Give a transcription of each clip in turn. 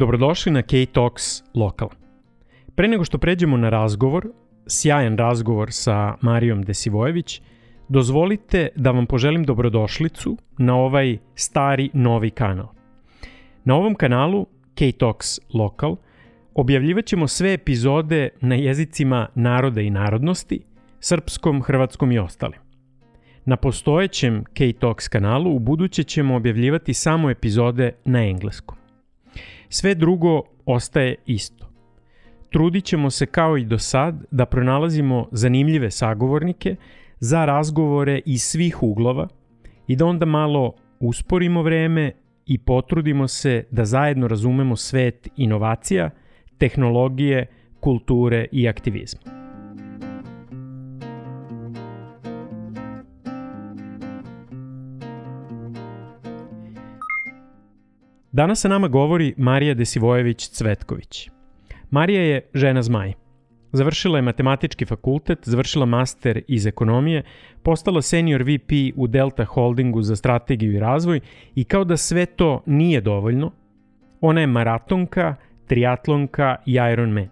Dobrodošli na K-Talks Lokal. Pre nego što pređemo na razgovor, sjajan razgovor sa Marijom Desivojević, dozvolite da vam poželim dobrodošlicu na ovaj stari novi kanal. Na ovom kanalu K-Talks Lokal objavljivat ćemo sve epizode na jezicima naroda i narodnosti, srpskom, hrvatskom i ostalim. Na postojećem K-Talks kanalu u buduće ćemo objavljivati samo epizode na engleskom. Sve drugo ostaje isto. Trudit ćemo se kao i do sad da pronalazimo zanimljive sagovornike za razgovore iz svih uglova i da onda malo usporimo vreme i potrudimo se da zajedno razumemo svet inovacija, tehnologije, kulture i aktivizma. Danas sa nama govori Marija Desivojević-Cvetković. Marija je žena zmaj. Završila je matematički fakultet, završila master iz ekonomije, postala senior VP u Delta Holdingu za strategiju i razvoj i kao da sve to nije dovoljno, ona je maratonka, triatlonka i Ironman.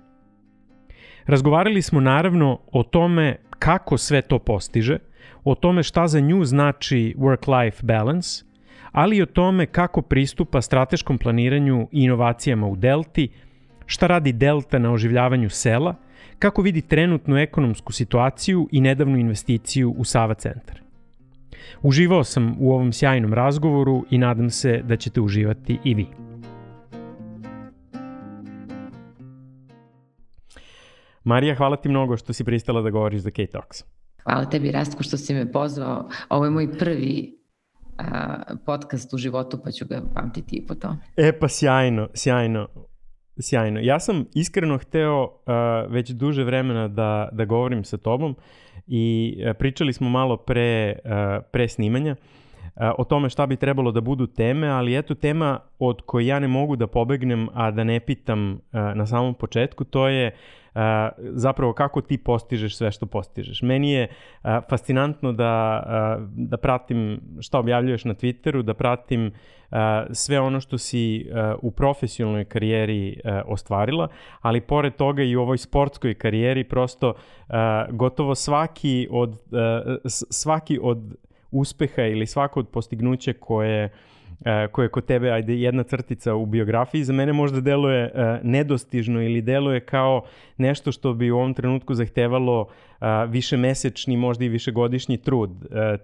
Razgovarali smo naravno o tome kako sve to postiže, o tome šta za nju znači work-life balance – ali i o tome kako pristupa strateškom planiranju i inovacijama u Delti, šta radi Delta na oživljavanju sela, kako vidi trenutnu ekonomsku situaciju i nedavnu investiciju u Sava centar. Uživao sam u ovom sjajnom razgovoru i nadam se da ćete uživati i vi. Marija, hvala ti mnogo što si pristala da govoriš za K-Talks. Hvala tebi, Rastko, što si me pozvao. Ovo je moj prvi podcast u životu, pa ću ga pamtiti i po to. E pa sjajno, sjajno. Sjajno. Ja sam iskreno hteo uh, već duže vremena da, da govorim sa tobom i uh, pričali smo malo pre, uh, pre snimanja uh, o tome šta bi trebalo da budu teme, ali eto tema od koje ja ne mogu da pobegnem, a da ne pitam uh, na samom početku, to je zapravo kako ti postižeš sve što postižeš. Meni je fascinantno da, da pratim šta objavljuješ na Twitteru, da pratim sve ono što si u profesionalnoj karijeri ostvarila, ali pored toga i u ovoj sportskoj karijeri prosto gotovo svaki od, svaki od uspeha ili svako od postignuća koje uh, E, koje kod tebe, ajde, jedna crtica u biografiji, za mene možda deluje uh, nedostižno ili deluje kao nešto što bi u ovom trenutku zahtevalo uh, više mesečni, možda i višegodišnji trud.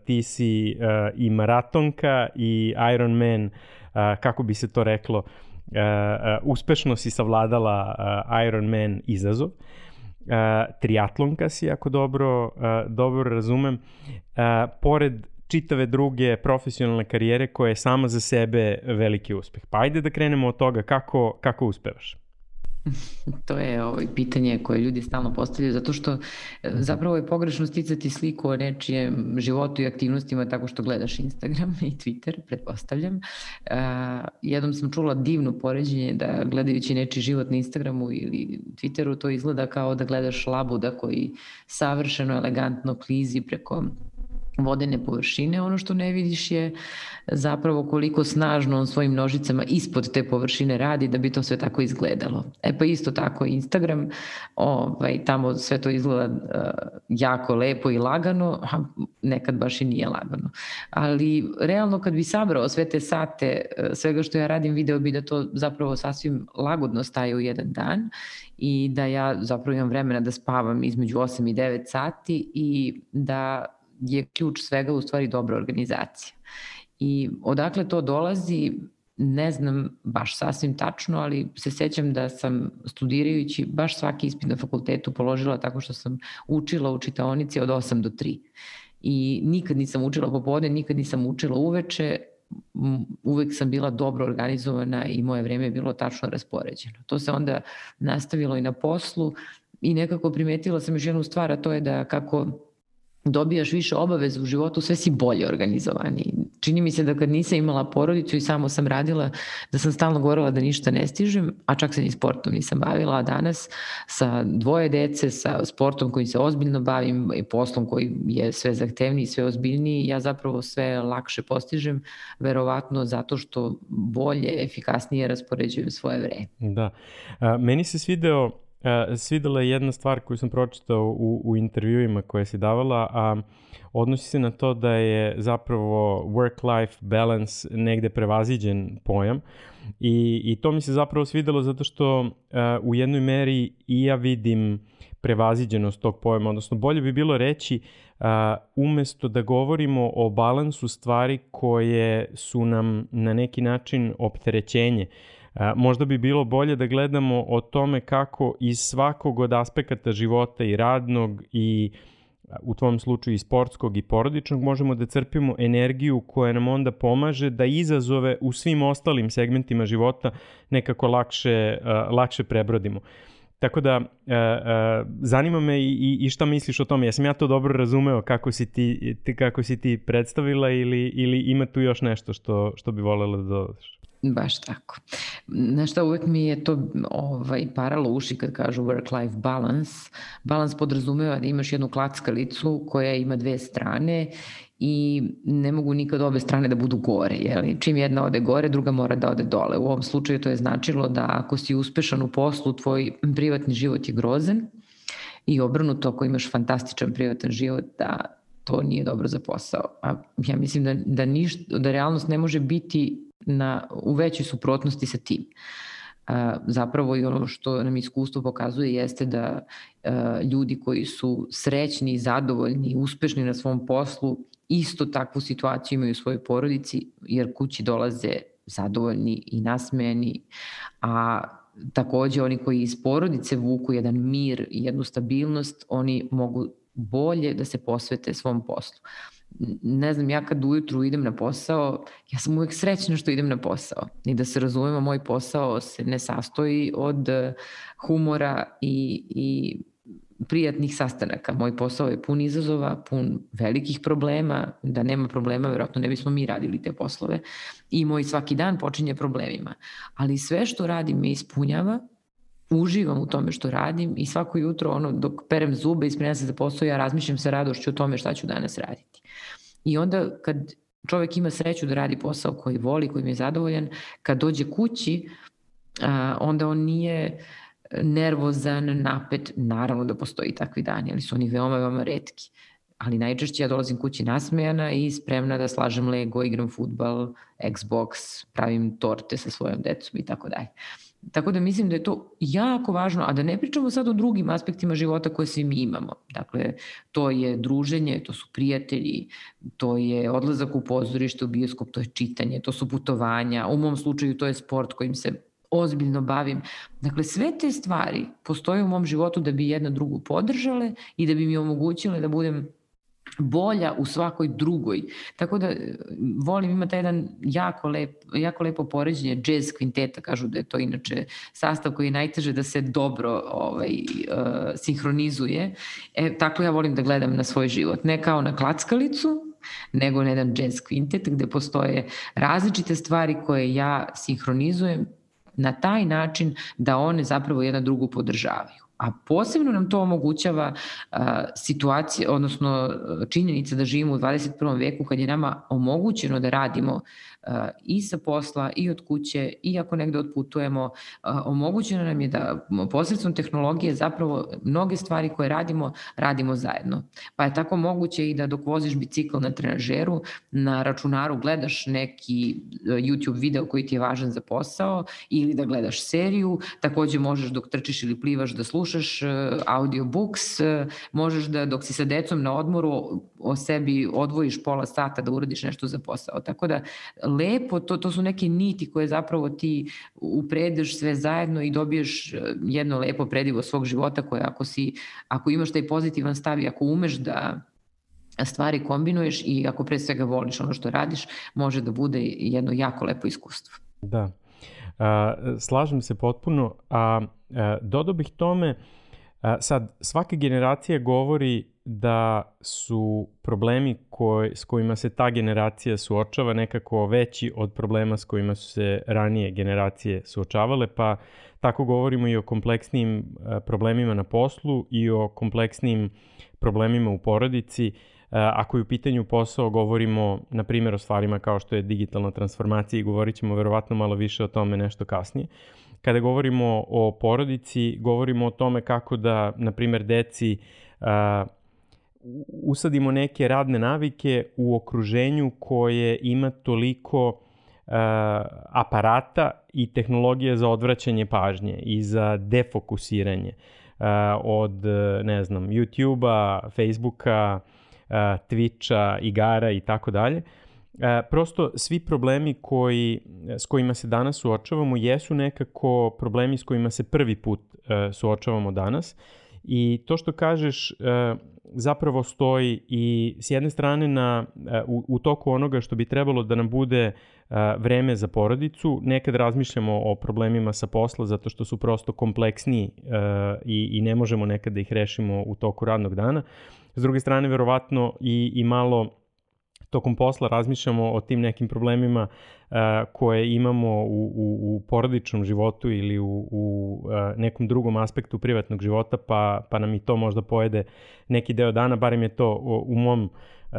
Ti si i maratonka i Ironman, kako bi se to reklo, uspešno si savladala Ironman izazov. Uh, triatlonka si, ako dobro, uh, dobro razumem. Uh, pored čitave druge profesionalne karijere koja je sama za sebe veliki uspeh. Pa ajde da krenemo od toga kako, kako uspevaš. To je ovaj pitanje koje ljudi stalno postavljaju, zato što e, zapravo je pogrešno sticati sliku o nečijem životu i aktivnostima tako što gledaš Instagram i Twitter, pretpostavljam. Uh, jednom sam čula divno poređenje da gledajući nečiji život na Instagramu ili Twitteru to izgleda kao da gledaš labuda koji savršeno elegantno klizi preko vodene površine. Ono što ne vidiš je zapravo koliko snažno on svojim nožicama ispod te površine radi da bi to sve tako izgledalo. E pa isto tako Instagram, ovaj, tamo sve to izgleda uh, jako lepo i lagano, a nekad baš i nije lagano. Ali realno kad bi sabrao sve te sate, uh, svega što ja radim, video bi da to zapravo sasvim lagodno staje u jedan dan i da ja zapravo imam vremena da spavam između 8 i 9 sati i da je ključ svega u stvari dobra organizacija. I odakle to dolazi, ne znam baš sasvim tačno, ali se sećam da sam studirajući baš svaki ispit na fakultetu položila tako što sam učila u čitaonici od 8 do 3. I nikad nisam učila popodne, nikad nisam učila uveče, uvek sam bila dobro organizovana i moje vreme je bilo tačno raspoređeno. To se onda nastavilo i na poslu i nekako primetila sam još jednu stvar, a to je da kako dobijaš više obaveza u životu, sve si bolje organizovani. čini mi se da kad nisam imala porodicu i samo sam radila, da sam stalno govorila da ništa ne stižem, a čak se ni sportom nisam bavila, a danas sa dvoje dece, sa sportom kojim se ozbiljno bavim i poslom koji je sve zahtevniji, sve ozbiljniji, ja zapravo sve lakše postižem, verovatno zato što bolje, efikasnije raspoređujem svoje vreme. Da. A, meni se svideo Uh, svidela je jedna stvar koju sam pročitao u, u intervjuima koje si davala, a odnosi se na to da je zapravo work-life balance negde prevaziđen pojam. I, i to mi se zapravo svidelo zato što uh, u jednoj meri i ja vidim prevaziđenost tog pojma, odnosno bolje bi bilo reći uh, umesto da govorimo o balansu stvari koje su nam na neki način opterećenje, možda bi bilo bolje da gledamo o tome kako iz svakog od aspekata života i radnog i u tvom slučaju i sportskog i porodičnog možemo da crpimo energiju koja nam onda pomaže da izazove u svim ostalim segmentima života nekako lakše, lakše prebrodimo. Tako da, zanima me i, i šta misliš o tome. Jesam ja to dobro razumeo kako si ti, kako si ti predstavila ili, ili ima tu još nešto što, što bi volela da dodaš? Baš tako. Znaš šta, uvek mi je to ovaj, paralo uši kad kažu work-life balance. Balans podrazumeva da imaš jednu klackalicu koja ima dve strane i ne mogu nikad obe strane da budu gore. Jeli? Čim jedna ode gore, druga mora da ode dole. U ovom slučaju to je značilo da ako si uspešan u poslu, tvoj privatni život je grozen i obrnuto ako imaš fantastičan privatan život, da to nije dobro za posao. A ja mislim da, da, ništa, da realnost ne može biti na, u većoj suprotnosti sa tim. A, zapravo i ono što nam iskustvo pokazuje jeste da a, ljudi koji su srećni, zadovoljni, uspešni na svom poslu isto takvu situaciju imaju u svojoj porodici jer kući dolaze zadovoljni i nasmejani, a takođe oni koji iz porodice vuku jedan mir i jednu stabilnost, oni mogu bolje da se posvete svom poslu ne znam, ja kad ujutru idem na posao, ja sam uvek srećna što idem na posao. I da se razumemo, moj posao se ne sastoji od eh, humora i, i prijatnih sastanaka. Moj posao je pun izazova, pun velikih problema, da nema problema, verovatno ne bismo mi radili te poslove. I moj svaki dan počinje problemima. Ali sve što radim me ispunjava, uživam u tome što radim i svako jutro ono, dok perem zube i spremam se za posao, ja razmišljam sa radošću o tome šta ću danas raditi. I onda kad čovek ima sreću da radi posao koji voli, koji je zadovoljan, kad dođe kući, a, onda on nije nervozan, napet, naravno da postoji takvi dani, ali su oni veoma, veoma redki. Ali najčešće ja dolazim kući nasmejana i spremna da slažem Lego, igram futbal, Xbox, pravim torte sa svojom decom i tako dalje. Tako da mislim da je to jako važno, a da ne pričamo sad o drugim aspektima života koje svi mi imamo. Dakle, to je druženje, to su prijatelji, to je odlazak u pozorište, u bioskop, to je čitanje, to su putovanja, u mom slučaju to je sport kojim se ozbiljno bavim. Dakle, sve te stvari postoje u mom životu da bi jedna drugu podržale i da bi mi omogućile da budem bolja u svakoj drugoj. Tako da volim, ima taj jedan jako, lep, jako lepo poređenje jazz kvinteta, kažu da je to inače sastav koji je najteže da se dobro ovaj, uh, sinhronizuje. E, tako ja volim da gledam na svoj život. Ne kao na klackalicu, nego na jedan jazz kvintet gde postoje različite stvari koje ja sinhronizujem na taj način da one zapravo jedna drugu podržavaju. A posebno nam to omogućava situacija, odnosno činjenica da živimo u 21. veku kad je nama omogućeno da radimo i sa posla i od kuće i ako negde odputujemo, omogućeno nam je da posredstvom tehnologije zapravo mnoge stvari koje radimo, radimo zajedno. Pa je tako moguće i da dok voziš bicikl na trenažeru, na računaru gledaš neki e, YouTube video koji ti je važan za posao ili da gledaš seriju, takođe možeš dok trčiš ili plivaš da slušaš audiobooks, možeš da dok si sa decom na odmoru o sebi odvojiš pola sata da uradiš nešto za posao. Tako da lepo, to, to su neke niti koje zapravo ti upredeš sve zajedno i dobiješ e, jedno lepo predivo svog života koje ako si, ako imaš taj pozitivan stav i ako umeš da stvari kombinuješ i ako pre svega voliš ono što radiš, može da bude jedno jako lepo iskustvo. Da. A, slažem se potpuno, a, a dodao bih tome, a, sad svaka generacija govori da su problemi koj, s kojima se ta generacija suočava nekako veći od problema s kojima su se ranije generacije suočavale, pa tako govorimo i o kompleksnim e, problemima na poslu i o kompleksnim problemima u porodici. E, ako je u pitanju posao, govorimo, na primjer, o stvarima kao što je digitalna transformacija i govorit ćemo verovatno malo više o tome nešto kasnije. Kada govorimo o porodici, govorimo o tome kako da, na primjer, deci uh, usadimo neke radne navike u okruženju koje ima toliko uh, aparata i tehnologije za odvraćanje pažnje i za defokusiranje uh, od, ne znam, YouTube-a, Facebooka, uh, Twitcha, igara i tako dalje. E, prosto svi problemi koji, s kojima se danas suočavamo jesu nekako problemi s kojima se prvi put e, suočavamo danas i to što kažeš e, zapravo stoji i s jedne strane na, e, u, u toku onoga što bi trebalo da nam bude e, vreme za porodicu, nekad razmišljamo o problemima sa posla zato što su prosto kompleksniji i, i ne možemo nekad da ih rešimo u toku radnog dana. S druge strane, verovatno i, i malo tokom posla razmišljamo o tim nekim problemima uh, koje imamo u, u, u porodičnom životu ili u, u uh, nekom drugom aspektu privatnog života, pa, pa nam i to možda pojede neki deo dana, barem je to u, u mom uh,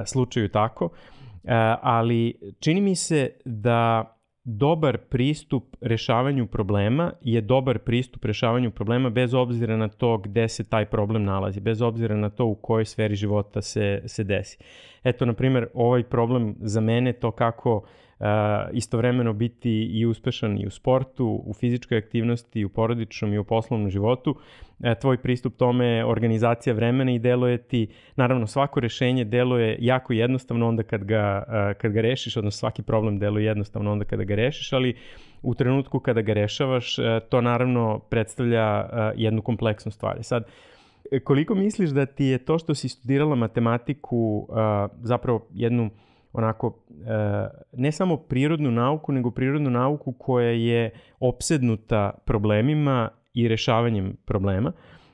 slučaju tako. Uh, ali čini mi se da dobar pristup rešavanju problema je dobar pristup rešavanju problema bez obzira na to gde se taj problem nalazi, bez obzira na to u kojoj sferi života se, se desi. Eto, na primjer, ovaj problem za mene, to kako uh, istovremeno biti i uspešan i u sportu, u fizičkoj aktivnosti, u porodičnom i u poslovnom životu, e, tvoj pristup tome je organizacija vremena i deluje ti, naravno svako rešenje deluje jako jednostavno onda kad ga, kad ga rešiš, odnosno svaki problem deluje jednostavno onda kada ga rešiš, ali u trenutku kada ga rešavaš, uh, to naravno predstavlja jednu kompleksnu. Sad, uh, E, koliko misliš da ti je to što si studirala matematiku zapravo jednu onako uh, ne samo prirodnu nauku, nego prirodnu nauku koja je opsednuta problemima i rešavanjem problema.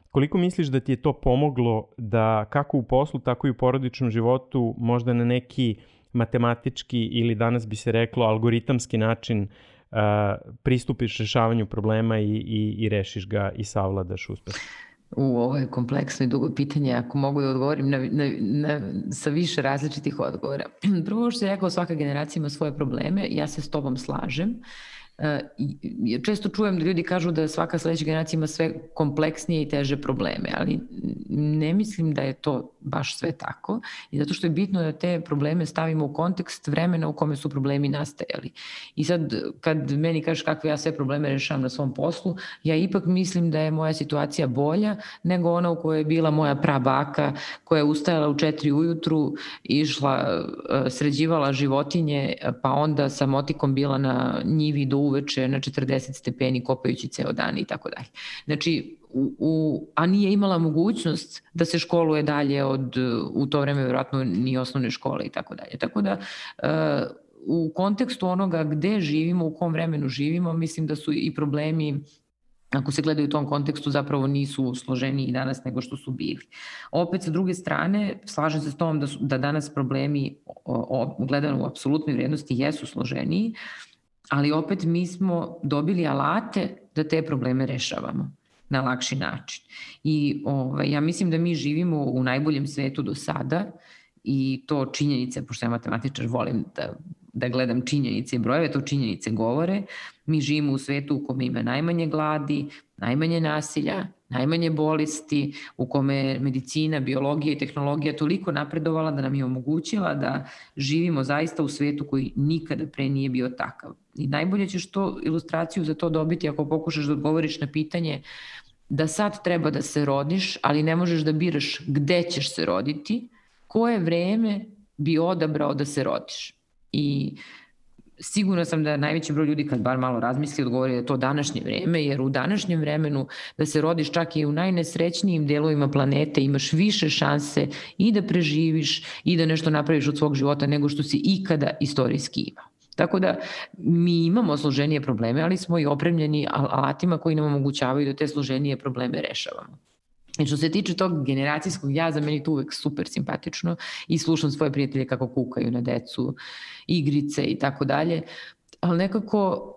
Koliko misliš da ti je to pomoglo da kako u poslu, tako i u porodičnom životu možda na neki matematički ili danas bi se reklo algoritamski način uh, pristupiš rešavanju problema i, i, i rešiš ga i savladaš uspešno? U, ovo je kompleksno i dugo pitanje, ako mogu da odgovorim na, na, na, sa više različitih odgovora. Prvo što se rekao, svaka generacija ima svoje probleme, ja se s tobom slažem. Često čujem da ljudi kažu da svaka sledeća generacija ima sve kompleksnije i teže probleme, ali ne mislim da je to baš sve tako i zato što je bitno da te probleme stavimo u kontekst vremena u kome su problemi nastajali. I sad kad meni kažeš kakve ja sve probleme rešavam na svom poslu, ja ipak mislim da je moja situacija bolja nego ona u kojoj je bila moja prabaka koja je ustajala u četiri ujutru, išla, sređivala životinje, pa onda sa motikom bila na njivi do uveče na 40 stepeni kopajući ceo dan i tako dalje. Znači, u, u, a nije imala mogućnost da se školuje dalje od, u to vreme vjerojatno ni osnovne škole i tako dalje. Tako da, uh, u kontekstu onoga gde živimo, u kom vremenu živimo, mislim da su i problemi ako se gledaju u tom kontekstu, zapravo nisu složeniji danas nego što su bili. Opet, sa druge strane, slažem se s tom da, su, da danas problemi o, o, gledano u apsolutnoj vrednosti jesu složeniji, ali opet mi smo dobili alate da te probleme rešavamo na lakši način. I ovaj, ja mislim da mi živimo u najboljem svetu do sada i to činjenice, pošto ja matematičar volim da, da gledam činjenice i brojeve, to činjenice govore. Mi živimo u svetu u kome ima najmanje gladi, najmanje nasilja, najmanje bolesti, u kome medicina, biologija i tehnologija toliko napredovala da nam je omogućila da živimo zaista u svetu koji nikada pre nije bio takav. I najbolje ćeš to ilustraciju za to dobiti ako pokušaš da odgovoriš na pitanje da sad treba da se rodiš, ali ne možeš da biraš gde ćeš se roditi, koje vreme bi odabrao da se rodiš. I sigurno sam da najveći broj ljudi kad bar malo razmisli odgovori da je to današnje vreme, jer u današnjem vremenu da se rodiš čak i u najnesrećnijim delovima planete imaš više šanse i da preživiš i da nešto napraviš od svog života nego što si ikada istorijski imao. Tako da mi imamo složenije probleme, ali smo i opremljeni alatima koji nam omogućavaju da te složenije probleme rešavamo. I što se tiče tog generacijskog jaza, meni to uvek super simpatično i slušam svoje prijatelje kako kukaju na decu, igrice i tako dalje, ali nekako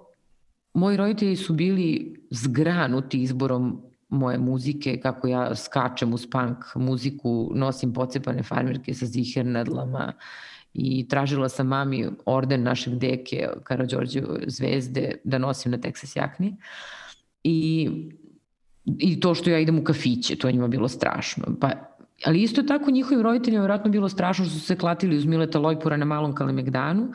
moji roditelji su bili zgranuti izborom moje muzike, kako ja skačem uz punk muziku, nosim pocepane farmerke sa zihernadlama i tražila sam mami orden našeg deke Karadžorđe zvezde da nosim na Texas jakni. I, I to što ja idem u kafiće, to je njima bilo strašno. Pa Ali isto tako njihovim roditeljima vjerojatno bilo strašno što su se klatili uz Mileta Lojpura na malom Kalemegdanu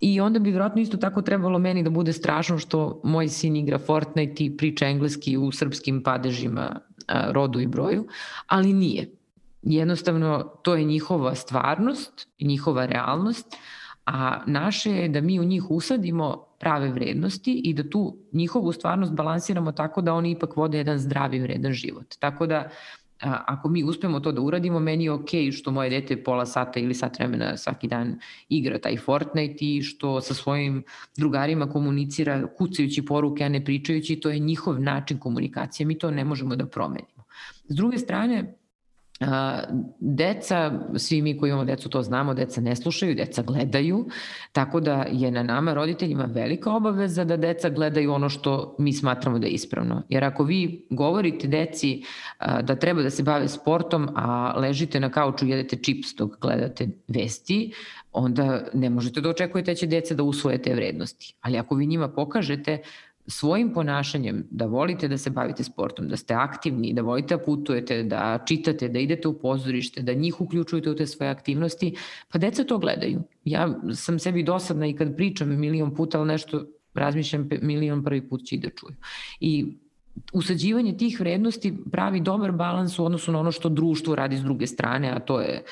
I onda bi vjerojatno isto tako trebalo meni da bude strašno što moj sin igra Fortnite i priča engleski u srpskim padežima rodu i broju, ali nije. Jednostavno, to je njihova stvarnost, njihova realnost, a naše je da mi u njih usadimo prave vrednosti i da tu njihovu stvarnost balansiramo tako da oni ipak vode jedan zdravi vredan život. Tako da a, ako mi uspemo to da uradimo, meni je okay što moje dete pola sata ili sat vremena svaki dan igra taj Fortnite i što sa svojim drugarima komunicira kucajući poruke, a ne pričajući, to je njihov način komunikacije, mi to ne možemo da promenimo. S druge strane, deca, svi mi koji imamo decu to znamo, deca ne slušaju, deca gledaju, tako da je na nama roditeljima velika obaveza da deca gledaju ono što mi smatramo da je ispravno. Jer ako vi govorite deci da treba da se bave sportom, a ležite na kauču jedete čips dok gledate vesti, onda ne možete da očekujete da će deca da usvoje te vrednosti. Ali ako vi njima pokažete svojim ponašanjem da volite da se bavite sportom, da ste aktivni, da volite da putujete, da čitate, da idete u pozorište, da njih uključujete u te svoje aktivnosti, pa deca to gledaju. Ja sam sebi dosadna i kad pričam milion puta, ali nešto razmišljam milion prvi put će i da čuju. I usađivanje tih vrednosti pravi dobar balans u odnosu na ono što društvo radi s druge strane, a to je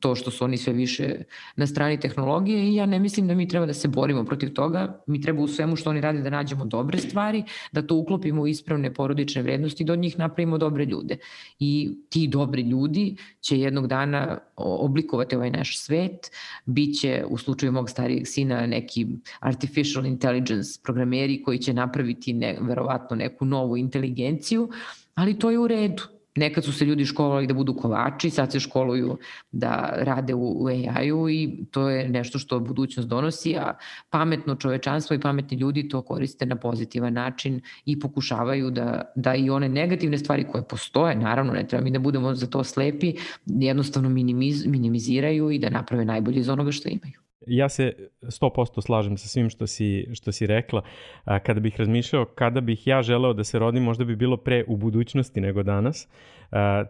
to što su oni sve više na strani tehnologije i ja ne mislim da mi treba da se borimo protiv toga. Mi treba u svemu što oni rade da nađemo dobre stvari, da to uklopimo u ispravne porodične vrednosti i da od njih napravimo dobre ljude. I ti dobri ljudi će jednog dana oblikovati ovaj naš svet, bit će u slučaju mog starijeg sina neki artificial intelligence programeri koji će napraviti ne, verovatno neku novu inteligenciju, ali to je u redu Nekad su se ljudi školovali da budu kovači, sad se školuju da rade u, u AI-u i to je nešto što budućnost donosi, a pametno čovečanstvo i pametni ljudi to koriste na pozitivan način i pokušavaju da, da i one negativne stvari koje postoje, naravno ne treba mi da budemo za to slepi, jednostavno minimiz, minimiziraju i da naprave najbolje iz onoga što imaju. Ja se 100% slažem sa svim što si, što si rekla. Kada bih razmišljao kada bih ja želeo da se rodim, možda bi bilo pre u budućnosti nego danas.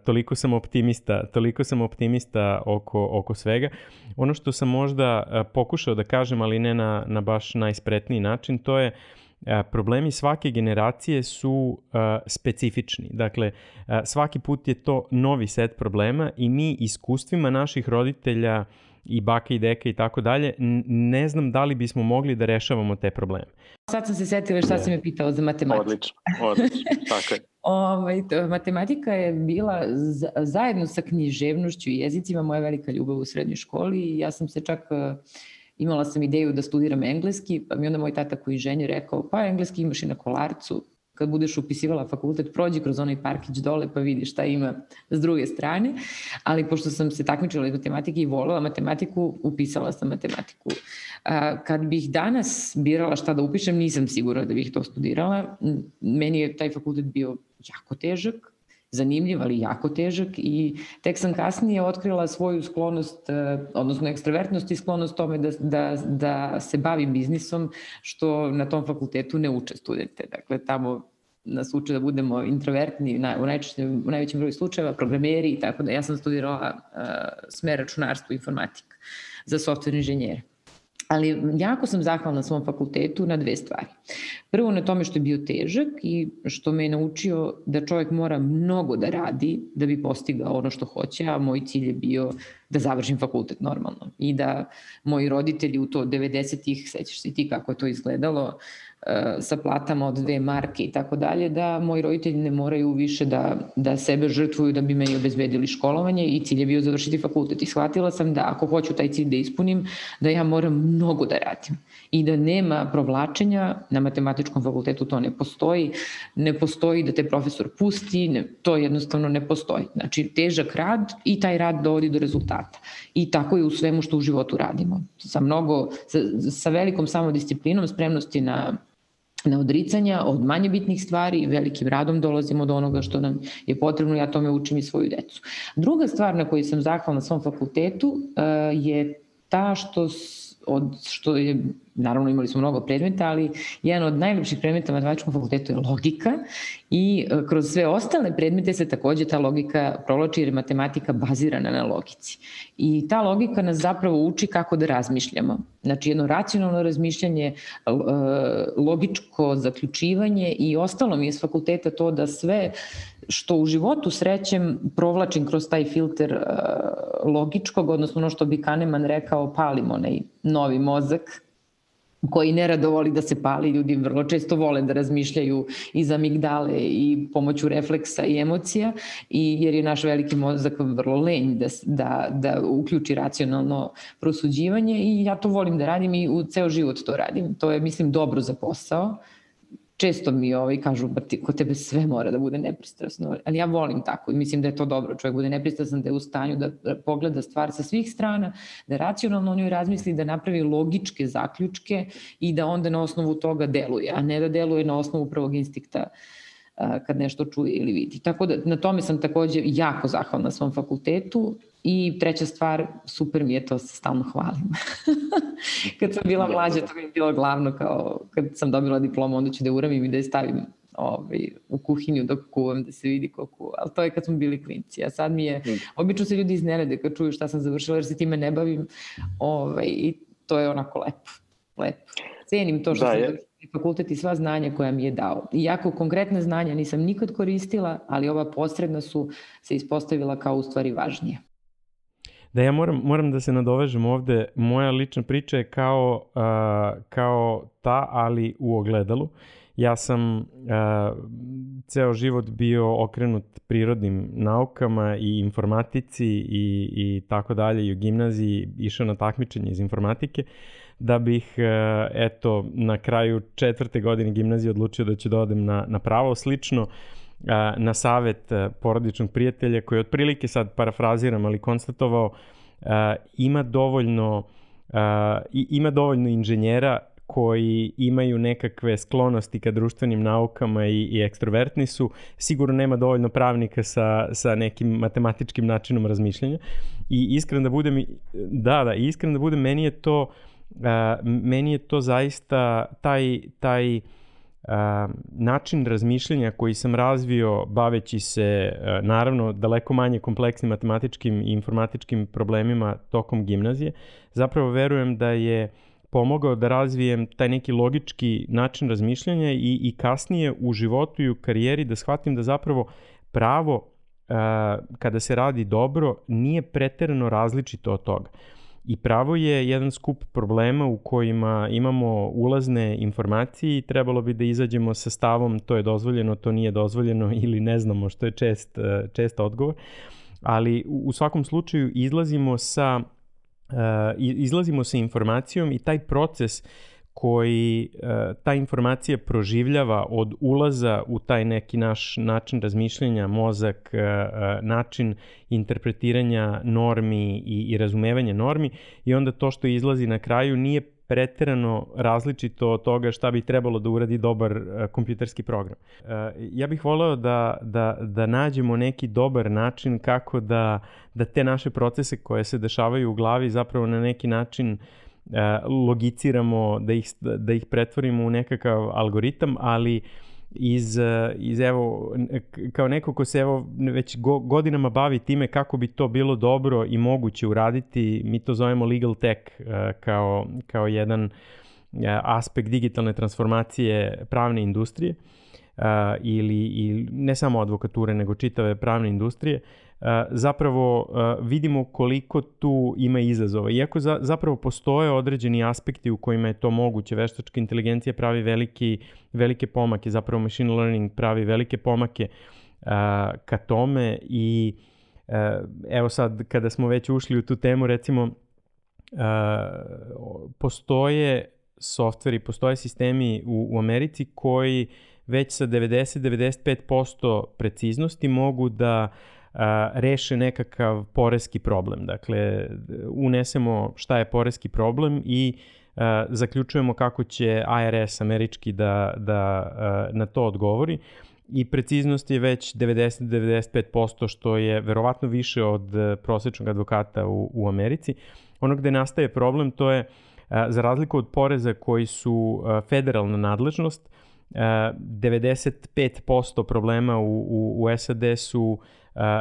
toliko sam optimista, toliko sam optimista oko, oko svega. Ono što sam možda pokušao da kažem, ali ne na, na baš najspretniji način, to je problemi svake generacije su specifični. Dakle, svaki put je to novi set problema i mi iskustvima naših roditelja uh, i baka i deka i tako dalje, ne znam da li bismo mogli da rešavamo te probleme. Sad sam se setila šta sam me pitao za matematiku. Odlično, odlično, tako je. Ovaj, to, matematika je bila zajedno sa književnošću i jezicima moja velika ljubav u srednjoj školi i ja sam se čak uh, imala sam ideju da studiram engleski, pa mi onda moj tata koji ženje rekao, pa engleski imaš i na kolarcu, kad budeš upisivala fakultet, prođi kroz onaj parkić dole pa vidi šta ima s druge strane. Ali pošto sam se takmičila iz matematike i volila matematiku, upisala sam matematiku. Kad bih danas birala šta da upišem, nisam sigurna da bih to studirala. Meni je taj fakultet bio jako težak, zanimljiv, ali jako težak i tek sam kasnije otkrila svoju sklonost, e, odnosno ekstravertnost i sklonost tome da, da, da se bavim biznisom, što na tom fakultetu ne uče studente. Dakle, tamo nas uče da budemo introvertni na, u, najčešćem, u najvećem broju slučajeva, programeri i tako da ja sam studirala uh, smer računarstvo i informatika za software inženjere. Ali jako sam zahvalna svom fakultetu na dve stvari. Prvo na tome što je bio težak i što me je naučio da čovjek mora mnogo da radi da bi postigao ono što hoće, a moj cilj je bio da završim fakultet normalno. I da moji roditelji u to 90-ih, sećaš se ti kako je to izgledalo, sa platama od dve marke i tako dalje, da moji roditelji ne moraju više da, da sebe žrtvuju da bi meni obezbedili školovanje i cilj je bio završiti fakultet. I shvatila sam da ako hoću taj cilj da ispunim, da ja moram mnogo da radim i da nema provlačenja, na matematičkom fakultetu to ne postoji, ne postoji da te profesor pusti, ne, to jednostavno ne postoji. Znači, težak rad i taj rad dovodi do rezultata. I tako je u svemu što u životu radimo. Sa mnogo, sa, sa velikom samodisciplinom, spremnosti na na odricanja od manje bitnih stvari i velikim radom dolazimo do onoga što nam je potrebno, ja tome učim i svoju decu. Druga stvar na kojoj sam zahvalna na svom fakultetu uh, je ta što od što je, naravno imali smo mnogo predmeta, ali jedan od najlepših predmeta na matematičkom fakultetu je logika i e, kroz sve ostale predmete se takođe ta logika provlači jer je matematika bazirana na logici. I ta logika nas zapravo uči kako da razmišljamo. Znači jedno racionalno razmišljanje, e, logičko zaključivanje i ostalo mi je s fakulteta to da sve što u životu srećem provlačim kroz taj filter uh, logičkog, odnosno ono što bi Kahneman rekao, palimo onaj novi mozak koji nerado voli da se pali, ljudi vrlo često vole da razmišljaju iz amigdale i pomoću refleksa i emocija, i jer je naš veliki mozak vrlo lenj da, da, da uključi racionalno prosuđivanje i ja to volim da radim i u ceo život to radim. To je, mislim, dobro za posao često mi ovaj, kažu, ba ti, kod tebe sve mora da bude nepristrasno, ali ja volim tako i mislim da je to dobro, čovjek bude nepristrasan, da je u stanju da pogleda stvar sa svih strana, da racionalno o njoj razmisli, da napravi logičke zaključke i da onda na osnovu toga deluje, a ne da deluje na osnovu prvog instikta kad nešto čuje ili vidi. Tako da na tome sam takođe jako zahvalna svom fakultetu I treća stvar, super mi je to, se stalno hvalim. kad sam bila mlađa, to mi je bilo glavno kao kad sam dobila diplomu, onda ću da uramim i da je stavim ovaj, u kuhinju dok kuvam, da se vidi ko kuva. Ali to je kad smo bili klinci. A sad mi je, mm. obično se ljudi iznenade kad čuju šta sam završila, jer se time ne bavim. Ovaj, I to je onako lepo. Lepo. Cenim to što da, sam je fakultet i sva znanja koja mi je dao. Iako konkretne znanja nisam nikad koristila, ali ova posredna su se ispostavila kao u stvari važnije. Da ja moram, moram da se nadovežem ovde, moja lična priča je kao, uh, kao ta, ali u ogledalu. Ja sam uh, ceo život bio okrenut prirodnim naukama i informatici i, i tako dalje i u gimnaziji išao na takmičenje iz informatike da bih, uh, eto, na kraju četvrte godine gimnazije odlučio da ću da odem na, na pravo. Slično, uh, na savet porodičnog prijatelja koji otprilike sad parafraziram, ali konstatovao ima dovoljno ima dovoljno inženjera koji imaju nekakve sklonosti ka društvenim naukama i, i ekstrovertni su, sigurno nema dovoljno pravnika sa, sa nekim matematičkim načinom razmišljanja. I iskren da budem, da, da, iskren da budem, meni je to, uh, meni je to zaista taj, taj način razmišljanja koji sam razvio baveći se naravno daleko manje kompleksnim matematičkim i informatičkim problemima tokom gimnazije, zapravo verujem da je pomogao da razvijem taj neki logički način razmišljanja i, i kasnije u životu i u karijeri da shvatim da zapravo pravo kada se radi dobro nije preterano različito od toga. I pravo je jedan skup problema u kojima imamo ulazne informacije i trebalo bi da izađemo sa stavom to je dozvoljeno, to nije dozvoljeno ili ne znamo što je čest, e, čest odgovor. Ali u svakom slučaju izlazimo sa, uh, izlazimo sa informacijom i taj proces koji e, ta informacija proživljava od ulaza u taj neki naš način razmišljanja, mozak, e, e, način interpretiranja normi i, i razumevanja normi i onda to što izlazi na kraju nije preterano različito od toga šta bi trebalo da uradi dobar kompjuterski program. Ja bih voleo da, da, da nađemo neki dobar način kako da, da te naše procese koje se dešavaju u glavi zapravo na neki način uh, E, logiciramo, da ih, da ih pretvorimo u nekakav algoritam, ali iz, e, iz evo, kao neko ko se evo već go, godinama bavi time kako bi to bilo dobro i moguće uraditi, mi to zovemo legal tech e, kao, kao jedan aspekt digitalne transformacije pravne industrije ili, ili ne samo advokature, nego čitave pravne industrije. Zapravo vidimo koliko tu ima izazova. Iako za, zapravo postoje određeni aspekti u kojima je to moguće, veštačka inteligencija pravi veliki, velike pomake, zapravo machine learning pravi velike pomake ka tome i evo sad kada smo već ušli u tu temu, recimo postoje softveri, postoje sistemi u, u Americi koji već sa 90-95% preciznosti mogu da a, reše nekakav poreski problem. Dakle, unesemo šta je poreski problem i a, zaključujemo kako će IRS američki da, da a, na to odgovori i preciznost je već 90-95%, što je verovatno više od prosečnog advokata u, u Americi. Ono gde nastaje problem to je, za razliku od poreza koji su federalna nadležnost, 95% problema u, u, u SAD su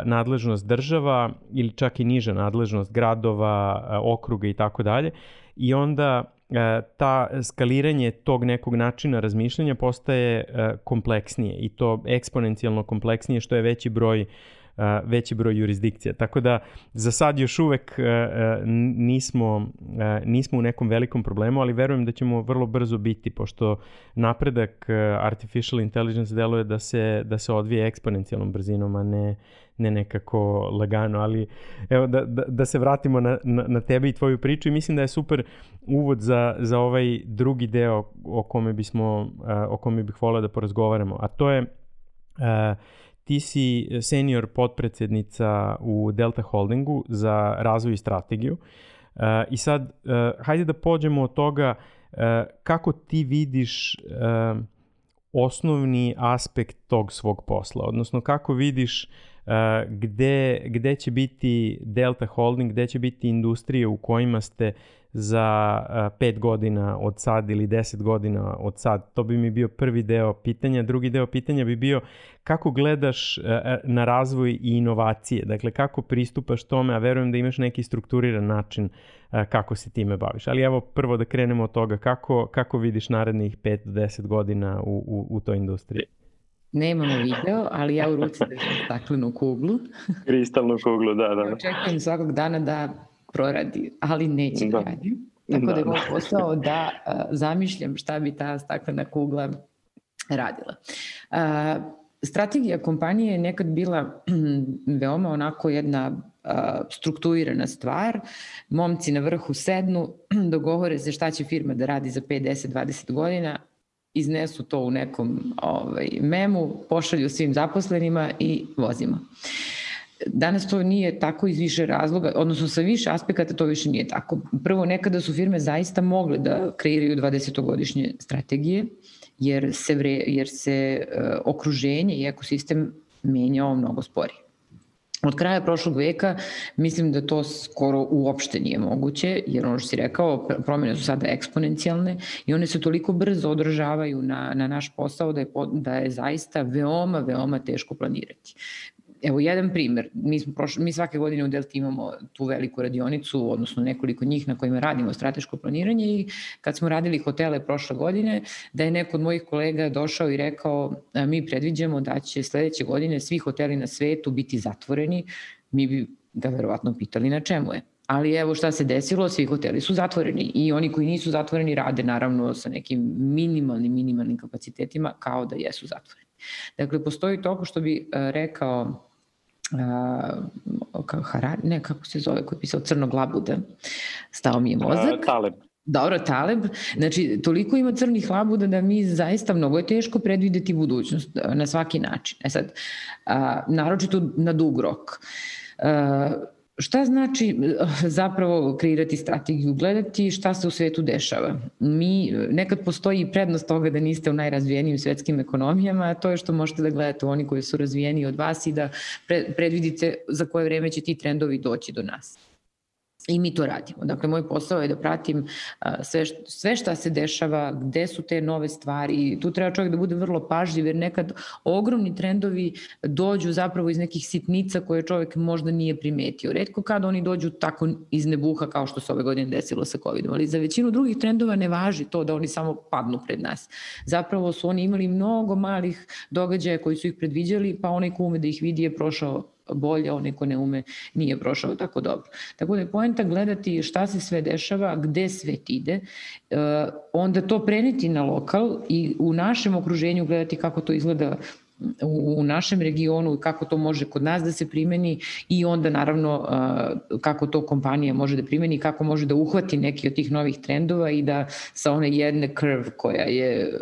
nadležnost država ili čak i niža nadležnost gradova, okruga i tako dalje. I onda ta skaliranje tog nekog načina razmišljanja postaje kompleksnije i to eksponencijalno kompleksnije što je veći broj uh, veći broj jurisdikcija. Tako da za sad još uvek nismo, nismo u nekom velikom problemu, ali verujem da ćemo vrlo brzo biti, pošto napredak artificial intelligence deluje da se, da se odvije eksponencijalnom brzinom, a ne, ne nekako lagano, ali evo da, da, da se vratimo na, na, na tebe i tvoju priču i mislim da je super uvod za, za ovaj drugi deo o kome bismo, o kome bih volao da porazgovaramo, a to je uh, ti si senior potpredsednica u Delta Holdingu za razvoj i strategiju. Uh, I sad, uh, hajde da pođemo od toga uh, kako ti vidiš osnovni aspekt tog svog posla, odnosno kako vidiš gde, gde će biti Delta Holding, gde će biti industrije u kojima ste za uh, pet godina od sad ili deset godina od sad. To bi mi bio prvi deo pitanja. Drugi deo pitanja bi bio kako gledaš uh, na razvoj i inovacije. Dakle, kako pristupaš tome, a verujem da imaš neki strukturiran način uh, kako se time baviš. Ali evo prvo da krenemo od toga. Kako, kako vidiš narednih 5 do 10 godina u, u, u toj industriji? Nemamo video, ali ja u ruci držim staklenu kuglu. Kristalnu kuglu, da, da. Očekujem svakog dana da proradi, ali neće da. radi. Tako da, da je moj posao da zamišljam šta bi ta staklena kugla radila. Strategija kompanije je nekad bila veoma onako jedna strukturirana stvar. Momci na vrhu sednu, dogovore se šta će firma da radi za 5, 10, 20 godina, iznesu to u nekom ovaj, memu, pošalju svim zaposlenima i vozimo. Uh, Danas to nije tako iz više razloga, odnosno sa više aspekata to više nije tako. Prvo, nekada su firme zaista mogle da kreiraju 20-godišnje strategije, jer se, vre, jer se uh, okruženje i ekosistem menjao mnogo sporije. Od kraja prošlog veka mislim da to skoro uopšte nije moguće, jer ono što si rekao, promene su sada eksponencijalne i one se toliko brzo održavaju na, na naš posao da je, da je zaista veoma, veoma teško planirati. Evo jedan primer, mi, smo prošli, mi svake godine u Delta imamo tu veliku radionicu, odnosno nekoliko njih na kojima radimo strateško planiranje i kad smo radili hotele prošle godine, da je neko od mojih kolega došao i rekao mi predviđamo da će sledeće godine svi hoteli na svetu biti zatvoreni, mi bi ga verovatno pitali na čemu je. Ali evo šta se desilo, svi hoteli su zatvoreni i oni koji nisu zatvoreni rade naravno sa nekim minimalnim, minimalnim kapacitetima kao da jesu zatvoreni. Dakle, postoji toko što bi rekao uh, Harari, ne, kako se zove, koji je pisao Crnog labuda, stao mi je mozak. Uh, Taleb. Dobro, Taleb. Znači, toliko ima crnih labuda da mi zaista mnogo je teško predvideti budućnost na svaki način. E sad, a, naročito na dug rok. A, Šta znači eh, zapravo kreirati strategiju? Gledati šta se u svetu dešava. Mi, nekad postoji prednost toga da niste u najrazvijenijim svetskim ekonomijama, a to je što možete da gledate oni koji su razvijeni od vas i da predvidite za koje vreme će ti trendovi doći do nas. I mi to radimo. Dakle, moj posao je da pratim sve, sve šta se dešava, gde su te nove stvari. Tu treba čovjek da bude vrlo pažljiv, jer nekad ogromni trendovi dođu zapravo iz nekih sitnica koje čovjek možda nije primetio. Redko kad oni dođu tako iz nebuha kao što se ove godine desilo sa COVID-om, ali za većinu drugih trendova ne važi to da oni samo padnu pred nas. Zapravo su oni imali mnogo malih događaja koji su ih predviđali, pa onaj ko ume da ih vidi je prošao bolje, onaj ko ne ume nije prošao tako dobro. Tako da je poenta gledati šta se sve dešava, gde svet ide, e, onda to preneti na lokal i u našem okruženju gledati kako to izgleda u, u našem regionu, kako to može kod nas da se primeni i onda naravno kako to kompanija može da primeni, kako može da uhvati neki od tih novih trendova i da sa one jedne curve koja je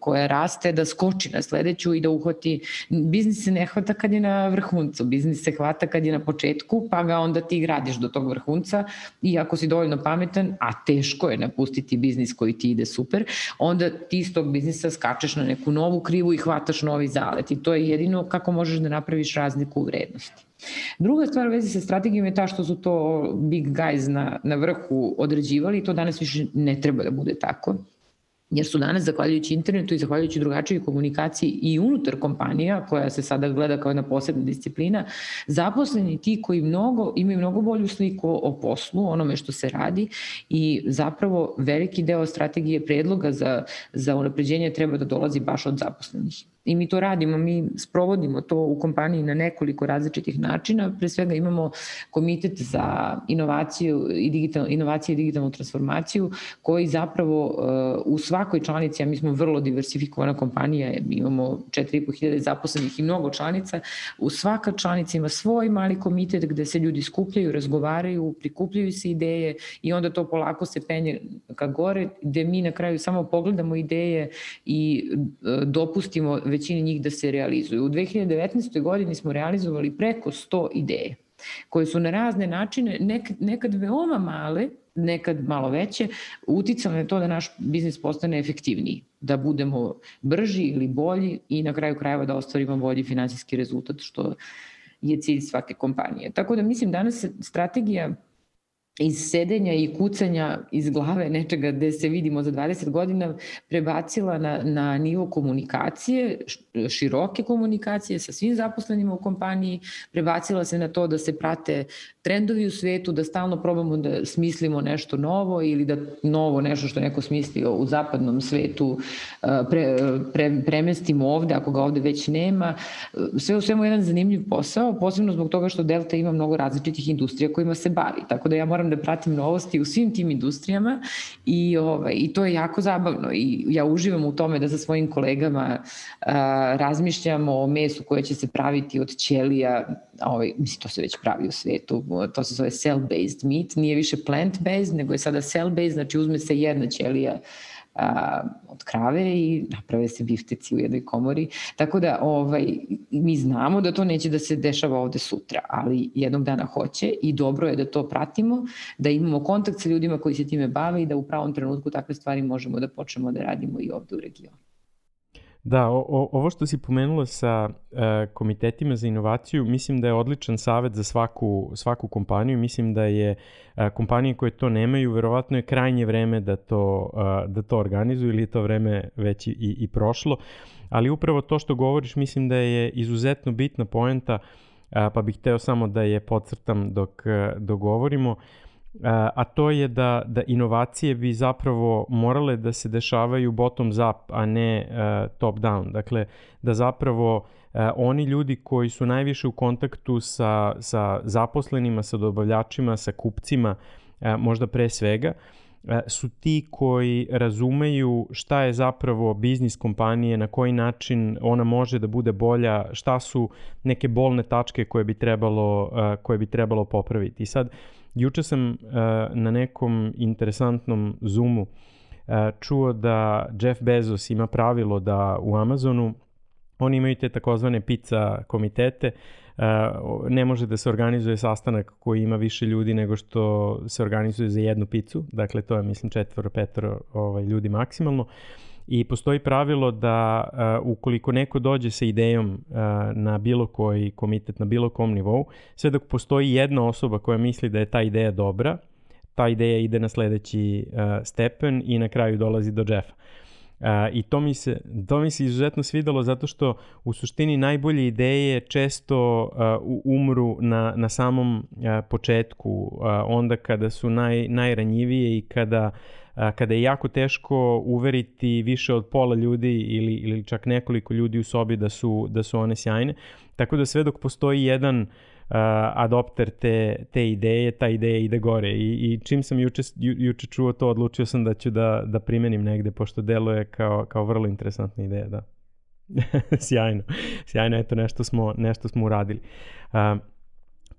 koja raste da skoči na sledeću i da uhvati. Biznis se ne hvata kad je na vrhuncu, biznis se hvata kad je na početku, pa ga onda ti gradiš do tog vrhunca. I ako si dovoljno pametan, a teško je napustiti biznis koji ti ide super, onda ti iz tog biznisa skačeš na neku novu krivu i hvataš novi zal zalet i to je jedino kako možeš da napraviš razliku u vrednosti. Druga stvar u vezi sa strategijom je ta što su to big guys na, na vrhu određivali i to danas više ne treba da bude tako jer su danas, zahvaljujući internetu i zahvaljujući drugačijoj komunikaciji i unutar kompanija, koja se sada gleda kao jedna posebna disciplina, zaposleni ti koji mnogo, imaju mnogo bolju sliku o poslu, onome što se radi i zapravo veliki deo strategije predloga za, za unapređenje treba da dolazi baš od zaposlenih. I mi to radimo, mi sprovodimo to u kompaniji na nekoliko različitih načina. Pre svega imamo komitet za inovaciju i digital, inovacije i digitalnu transformaciju koji zapravo uh, u svakoj članici, a mi smo vrlo diversifikovana kompanija, imamo 4500 zaposlenih i mnogo članica, u svaka članica ima svoj mali komitet gde se ljudi skupljaju, razgovaraju, prikupljaju se ideje i onda to polako se penje ka gore, gde mi na kraju samo pogledamo ideje i uh, dopustimo većini njih da se realizuju. U 2019. godini smo realizovali preko 100 ideje koje su na razne načine, nekad, nekad veoma male, nekad malo veće, uticale na to da naš biznis postane efektivniji, da budemo brži ili bolji i na kraju krajeva da ostvarimo bolji finansijski rezultat, što je cilj svake kompanije. Tako da mislim danas strategija iz sedenja i kucanja iz glave nečega gde se vidimo za 20 godina prebacila na, na nivo komunikacije, široke komunikacije sa svim zaposlenima u kompaniji, prebacila se na to da se prate trendovi u svetu, da stalno probamo da smislimo nešto novo ili da novo nešto što neko smislio u zapadnom svetu pre, pre, premestimo ovde, ako ga ovde već nema. Sve u svemu jedan zanimljiv posao, posebno zbog toga što Delta ima mnogo različitih industrija kojima se bavi, tako da ja moram da pratim novosti u svim tim industrijama i, ovaj, i to je jako zabavno i ja uživam u tome da sa svojim kolegama a, razmišljamo o mesu koje će se praviti od ćelija, ovaj, mislim to se već pravi u svetu, to se zove cell-based meat, nije više plant-based, nego je sada cell-based, znači uzme se jedna ćelija a, od krave i naprave se bifteci u jednoj komori. Tako da ovaj, mi znamo da to neće da se dešava ovde sutra, ali jednog dana hoće i dobro je da to pratimo, da imamo kontakt sa ljudima koji se time bave i da u pravom trenutku takve stvari možemo da počnemo da radimo i ovde u regionu. Da, o, o, ovo što si pomenula sa uh, komitetima za inovaciju, mislim da je odličan savet za svaku, svaku kompaniju. Mislim da je uh, kompanije koje to nemaju, verovatno je krajnje vreme da to, uh, da to organizuju ili je to vreme već i, i prošlo. Ali upravo to što govoriš, mislim da je izuzetno bitna poenta, uh, pa bih hteo samo da je podcrtam dok, dok govorimo. Uh, a to je da, da inovacije bi zapravo morale da se dešavaju bottoms up, a ne uh, top down. Dakle, da zapravo uh, oni ljudi koji su najviše u kontaktu sa, sa zaposlenima, sa dobavljačima, sa kupcima, uh, možda pre svega, su ti koji razumeju šta je zapravo biznis kompanije, na koji način ona može da bude bolja, šta su neke bolne tačke koje bi trebalo, koje bi trebalo popraviti. I sad, Juče sam uh, na nekom interesantnom Zoomu uh, čuo da Jeff Bezos ima pravilo da u Amazonu oni imaju te takozvane pizza komitete, uh, ne može da se organizuje sastanak koji ima više ljudi nego što se organizuje za jednu picu, dakle to je mislim četvoro, petoro ovaj, ljudi maksimalno. Uh, i postoji pravilo da uh, ukoliko neko dođe sa idejom uh, na bilo koji komitet, na bilo kom nivou, sve dok postoji jedna osoba koja misli da je ta ideja dobra, ta ideja ide na sledeći uh, stepen i na kraju dolazi do Jeffa. I to mi, se, to mi se izuzetno svidalo zato što u suštini najbolje ideje često uh, umru na, na samom uh, početku, uh, onda kada su naj, najranjivije i kada kada je jako teško uveriti više od pola ljudi ili, ili čak nekoliko ljudi u sobi da su, da su one sjajne. Tako da sve dok postoji jedan adopter te, te ideje, ta ideja ide gore i, i čim sam juče, ju, juče čuo to, odlučio sam da ću da, da primenim negde, pošto deluje kao, kao vrlo interesantna ideja, da. sjajno, sjajno, eto nešto smo, nešto smo uradili. Uh,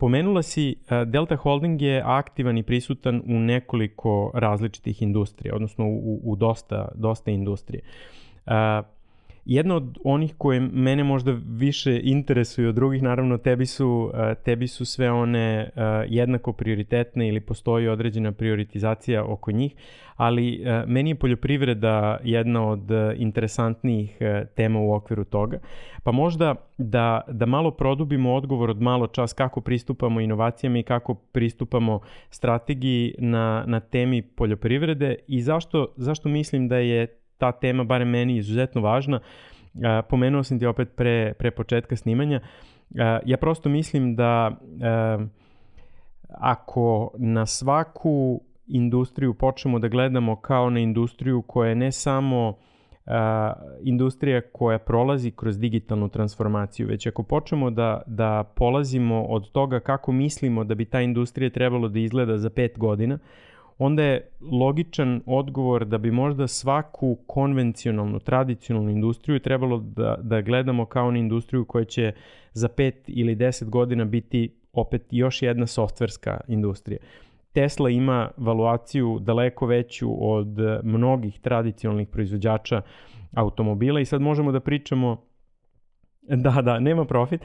Pomenula si, Delta Holding je aktivan i prisutan u nekoliko različitih industrija, odnosno u, u dosta, dosta industrije. Uh, Jedna od onih koje mene možda više interesuju od drugih, naravno tebi su, tebi su sve one jednako prioritetne ili postoji određena prioritizacija oko njih, ali meni je poljoprivreda jedna od interesantnijih tema u okviru toga. Pa možda da, da malo produbimo odgovor od malo čas kako pristupamo inovacijama i kako pristupamo strategiji na, na temi poljoprivrede i zašto, zašto mislim da je ta tema, barem meni, izuzetno važna. Pomenuo sam ti opet pre, pre početka snimanja. Ja prosto mislim da ako na svaku industriju počnemo da gledamo kao na industriju koja je ne samo uh, industrija koja prolazi kroz digitalnu transformaciju, već ako počnemo da, da polazimo od toga kako mislimo da bi ta industrija trebalo da izgleda za pet godina, onda je logičan odgovor da bi možda svaku konvencionalnu, tradicionalnu industriju trebalo da, da gledamo kao na industriju koja će za 5 ili 10 godina biti opet još jedna softverska industrija. Tesla ima valuaciju daleko veću od mnogih tradicionalnih proizvođača automobila i sad možemo da pričamo da, da, nema profit,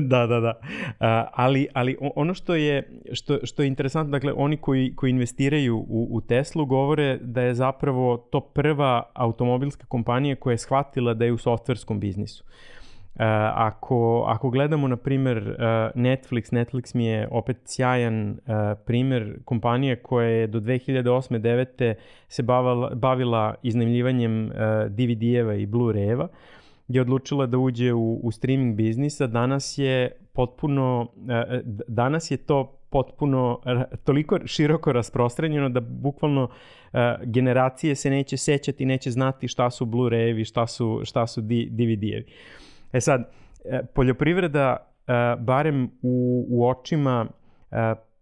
Da, da, da. Uh, ali, ali ono što je, što, što je interesantno, dakle, oni koji, koji investiraju u, u Teslu govore da je zapravo to prva automobilska kompanija koja je shvatila da je u softverskom biznisu. Uh, ako, ako gledamo, na primer, uh, Netflix, Netflix mi je opet sjajan uh, primer kompanije koja je do 2008. 9. se bavila, bavila iznajmljivanjem uh, DVD-eva i Blu-ray-eva. Uh, je odlučila da uđe u, u streaming biznis, a danas je potpuno, e, e, danas je to potpuno toliko široko rasprostranjeno da bukvalno e, generacije se neće sećati, neće znati šta su Blu-rayevi, šta su, šta su DVD-evi. E sad, poljoprivreda, barem u, u očima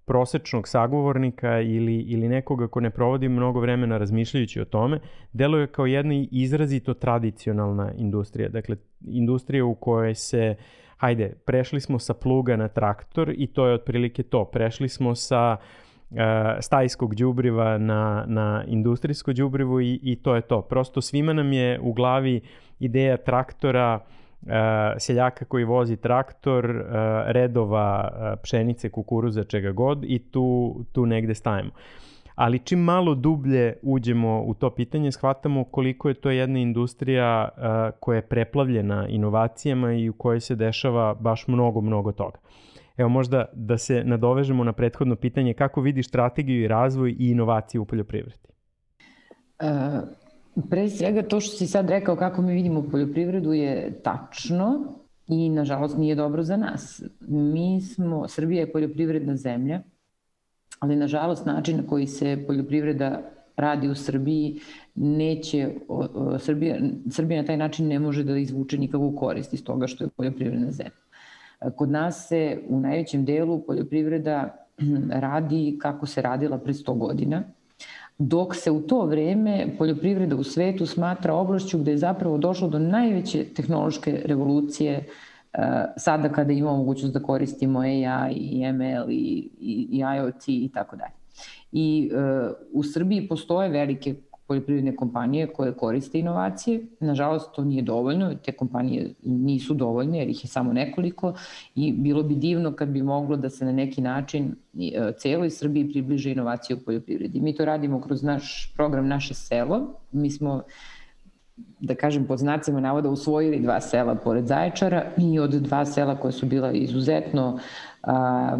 prosečnog sagovornika ili, ili nekoga ko ne provodi mnogo vremena razmišljajući o tome, deluje kao jedna izrazito tradicionalna industrija. Dakle, industrija u kojoj se, hajde, prešli smo sa pluga na traktor i to je otprilike to. Prešli smo sa uh, stajskog đubriva na, na industrijsko đubrivo i, i to je to. Prosto svima nam je u glavi ideja traktora uh, seljaka koji vozi traktor, uh, redova uh, pšenice, kukuruza, čega god i tu, tu negde stajemo. Ali čim malo dublje uđemo u to pitanje, shvatamo koliko je to jedna industrija koja je preplavljena inovacijama i u kojoj se dešava baš mnogo, mnogo toga. Evo možda da se nadovežemo na prethodno pitanje kako vidiš strategiju i razvoj i inovacije u poljoprivredi? Uh, Pre svega to što si sad rekao kako mi vidimo poljoprivredu je tačno i nažalost nije dobro za nas. Mi smo, Srbija je poljoprivredna zemlja, ali nažalost način na koji se poljoprivreda radi u Srbiji neće, Srbija, Srbija na taj način ne može da izvuče nikakvu korist iz toga što je poljoprivredna zemlja. Kod nas se u najvećem delu poljoprivreda radi kako se radila pre 100 godina, dok se u to vreme poljoprivreda u svetu smatra oblašću gde je zapravo došlo do najveće tehnološke revolucije uh, sada kada imamo mogućnost da koristimo AI i ML i, i, i IoT i tako dalje. I uh, u Srbiji postoje velike poljoprivredne kompanije koje koriste inovacije. Nažalost, to nije dovoljno, te kompanije nisu dovoljne jer ih je samo nekoliko i bilo bi divno kad bi moglo da se na neki način e, celoj Srbiji približe inovacije u poljoprivredi. Mi to radimo kroz naš program Naše selo. Mi smo da kažem pod znacima navoda usvojili dva sela pored Zaječara i od dva sela koja su bila izuzetno a,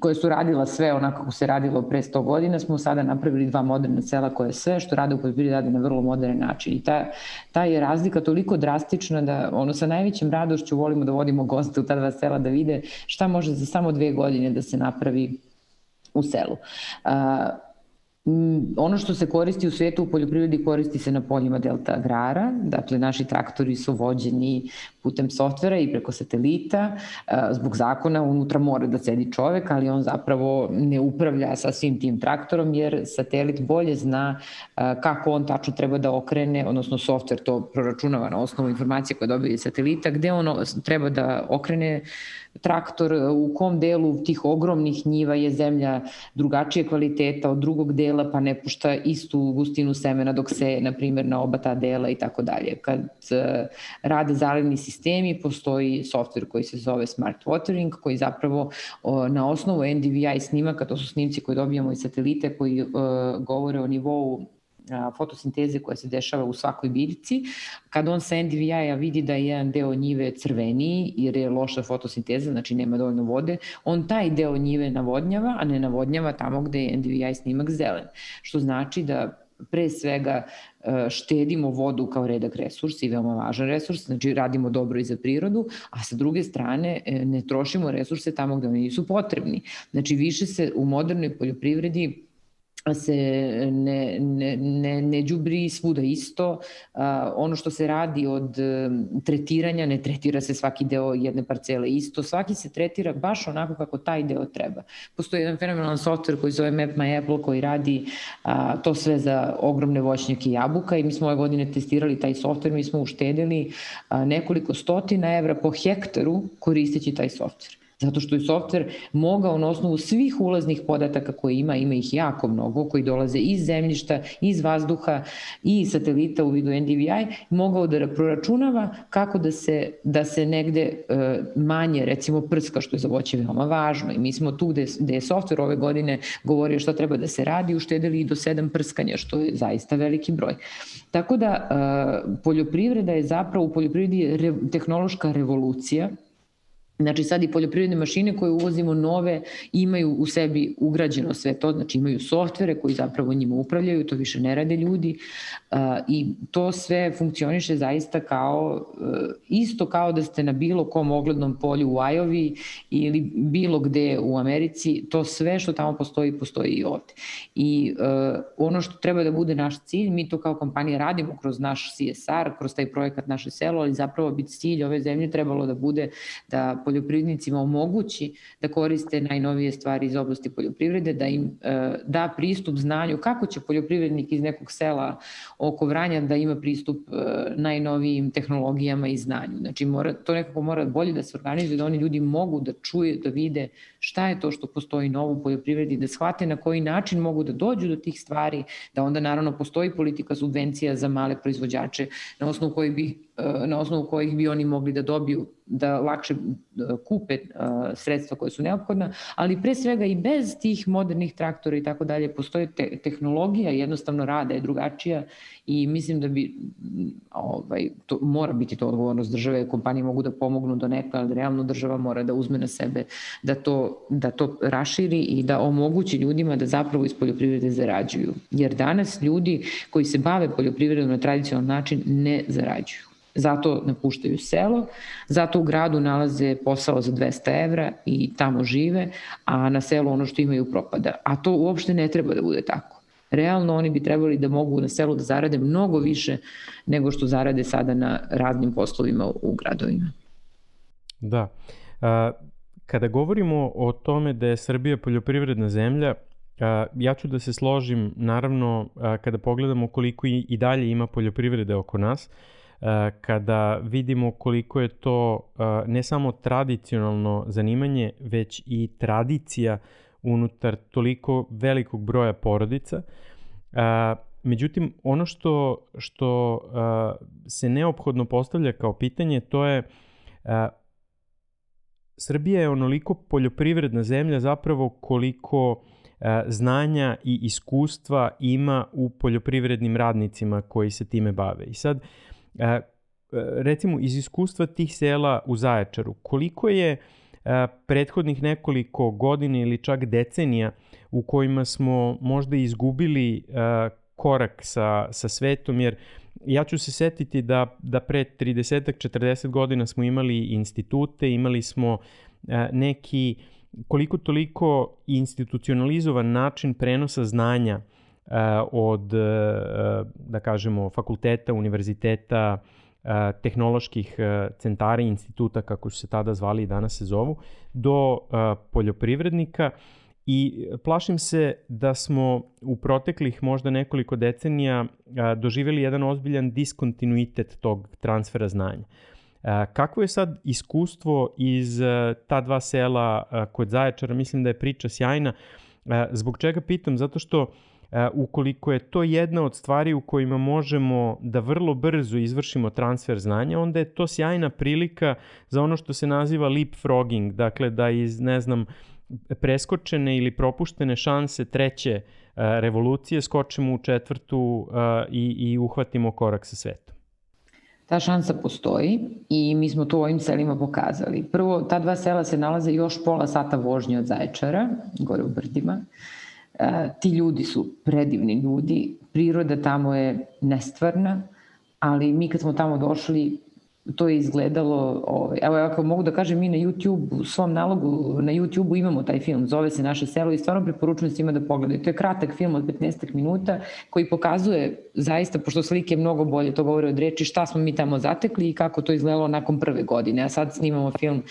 koje su radila sve onako kako se radilo pre 100 godina, smo sada napravili dva moderna sela koje sve što rade u poljoprivredi rade na vrlo modern način. I ta, ta je razlika toliko drastična da ono sa najvećim radošću volimo da vodimo goste u ta dva sela da vide šta može za samo dve godine da se napravi u selu. A, ono što se koristi u svetu u poljoprivredi koristi se na poljima delta agrara, dakle naši traktori su vođeni putem softvera i preko satelita, zbog zakona unutra mora da sedi čovek, ali on zapravo ne upravlja sa svim tim traktorom jer satelit bolje zna kako on tačno treba da okrene, odnosno softver to proračunava na osnovu informacije koje dobije satelita, gde on treba da okrene traktor, u kom delu tih ogromnih njiva je zemlja drugačije kvaliteta od drugog dela, pa ne pušta istu gustinu semena dok se, na primjer, na oba ta dela i tako dalje. Kad e, rade zalivni sistemi, postoji softver koji se zove Smart Watering, koji zapravo na osnovu NDVI snimaka, to su snimci koje dobijamo iz satelite koji uh, govore o nivou fotosinteze koja se dešava u svakoj biljci. Kad on sa NDVI-a vidi da je jedan deo njive crveniji jer je loša fotosinteza, znači nema dovoljno vode, on taj deo njive navodnjava, a ne navodnjava tamo gde je NDVI snimak zelen. Što znači da pre svega štedimo vodu kao redak resurs i veoma važan resurs, znači radimo dobro i za prirodu, a sa druge strane e, ne trošimo resurse tamo gde oni nisu potrebni. Znači više se u modernoj poljoprivredi se ne, ne, ne, ne džubri svuda isto. A, ono što se radi od tretiranja, ne tretira se svaki deo jedne parcele isto, svaki se tretira baš onako kako taj deo treba. Postoji jedan fenomenalan software koji zove Map My Apple koji radi a, to sve za ogromne voćnjake jabuka i mi smo ove godine testirali taj software, mi smo uštedili a, nekoliko stotina evra po hektaru koristeći taj software. Zato što je softver mogao na osnovu svih ulaznih podataka koje ima, ima ih jako mnogo, koji dolaze iz zemljišta, iz vazduha i satelita u vidu NDVI, mogao da proračunava kako da se, da se negde e, manje, recimo prska, što je za voće veoma važno. I mi smo tu gde, gde je softver ove godine govorio šta treba da se radi, uštedili i do sedam prskanja, što je zaista veliki broj. Tako da e, poljoprivreda je zapravo, u poljoprivredi je re, tehnološka revolucija, Znači sad i poljoprivredne mašine koje uvozimo nove imaju u sebi ugrađeno sve to, znači imaju softvere koji zapravo njima upravljaju, to više ne rade ljudi i to sve funkcioniše zaista kao, uh, isto kao da ste na bilo kom oglednom polju u Ajovi ili bilo gde u Americi, to sve što tamo postoji, postoji i ovde. I uh, ono što treba da bude naš cilj, mi to kao kompanija radimo kroz naš CSR, kroz taj projekat Naše selo, ali zapravo biti cilj ove zemlje trebalo da bude da poljoprivrednicima omogući da koriste najnovije stvari iz oblasti poljoprivrede, da im e, da pristup znanju kako će poljoprivrednik iz nekog sela oko Vranja da ima pristup e, najnovijim tehnologijama i znanju. Znači mora, to nekako mora bolje da se organizuje, da oni ljudi mogu da čuje, da vide šta je to što postoji novo u poljoprivredi, da shvate na koji način mogu da dođu do tih stvari, da onda naravno postoji politika subvencija za male proizvođače na osnovu kojih bi na osnovu kojih bi oni mogli da dobiju, da lakše e, kupe e, sredstva koje su neophodna, ali pre svega i bez tih modernih traktora i tako dalje postoje te, tehnologija, jednostavno rada je drugačija i mislim da bi ovaj, to, mora biti to odgovornost države, kompanije mogu da pomognu do neka, ali realno država mora da uzme na sebe da to, da to raširi i da omogući ljudima da zapravo iz poljoprivrede zarađuju. Jer danas ljudi koji se bave poljoprivredom na tradicionalan način ne zarađuju. Zato napuštaju selo, zato u gradu nalaze posao za 200 evra i tamo žive, a na selu ono što imaju propada. A to uopšte ne treba da bude tako. Realno oni bi trebali da mogu na selu da zarade mnogo više nego što zarade sada na raznim poslovima u gradovima. Da. A, kada govorimo o tome da je Srbija poljoprivredna zemlja, ja ću da se složim, naravno, kada pogledamo koliko i, dalje ima poljoprivrede oko nas, kada vidimo koliko je to eh, ne samo tradicionalno zanimanje, već i tradicija unutar toliko velikog broja porodica. Eh, međutim, ono što, što se neophodno postavlja kao pitanje, to je Srbija je onoliko poljoprivredna zemlja zapravo koliko znanja i iskustva ima u poljoprivrednim radnicima koji se time bave. I sad, E, recimo iz iskustva tih sela u Zaječaru, koliko je prethodnih nekoliko godina ili čak decenija u kojima smo možda izgubili korak sa, sa svetom, jer ja ću se setiti da, da pre 30-40 godina smo imali institute, imali smo neki koliko toliko institucionalizovan način prenosa znanja od, da kažemo, fakulteta, univerziteta, tehnoloških centara i instituta, kako su se tada zvali i danas se zovu, do poljoprivrednika i plašim se da smo u proteklih možda nekoliko decenija doživjeli jedan ozbiljan diskontinuitet tog transfera znanja. Kakvo je sad iskustvo iz ta dva sela kod Zaječara? Mislim da je priča sjajna. Zbog čega pitam? Zato što ukoliko je to jedna od stvari u kojima možemo da vrlo brzo izvršimo transfer znanja, onda je to sjajna prilika za ono što se naziva leapfrogging, dakle da iz, ne znam, preskočene ili propuštene šanse treće revolucije skočimo u četvrtu i, i uhvatimo korak sa svetom. Ta šansa postoji i mi smo to u ovim selima pokazali. Prvo, ta dva sela se nalaze još pola sata vožnje od Zaječara, gore u Brdima. E, ti ljudi su predivni ljudi, priroda tamo je nestvarna, ali mi kad smo tamo došli, to je izgledalo, ovaj, evo ako mogu da kažem, mi na YouTube, u svom nalogu na YouTube imamo taj film, zove se Naše selo i stvarno preporučujem svima da pogledaju. To je kratak film od 15 minuta koji pokazuje zaista, pošto slike mnogo bolje to govore od reči, šta smo mi tamo zatekli i kako to izgledalo nakon prve godine. A sad snimamo film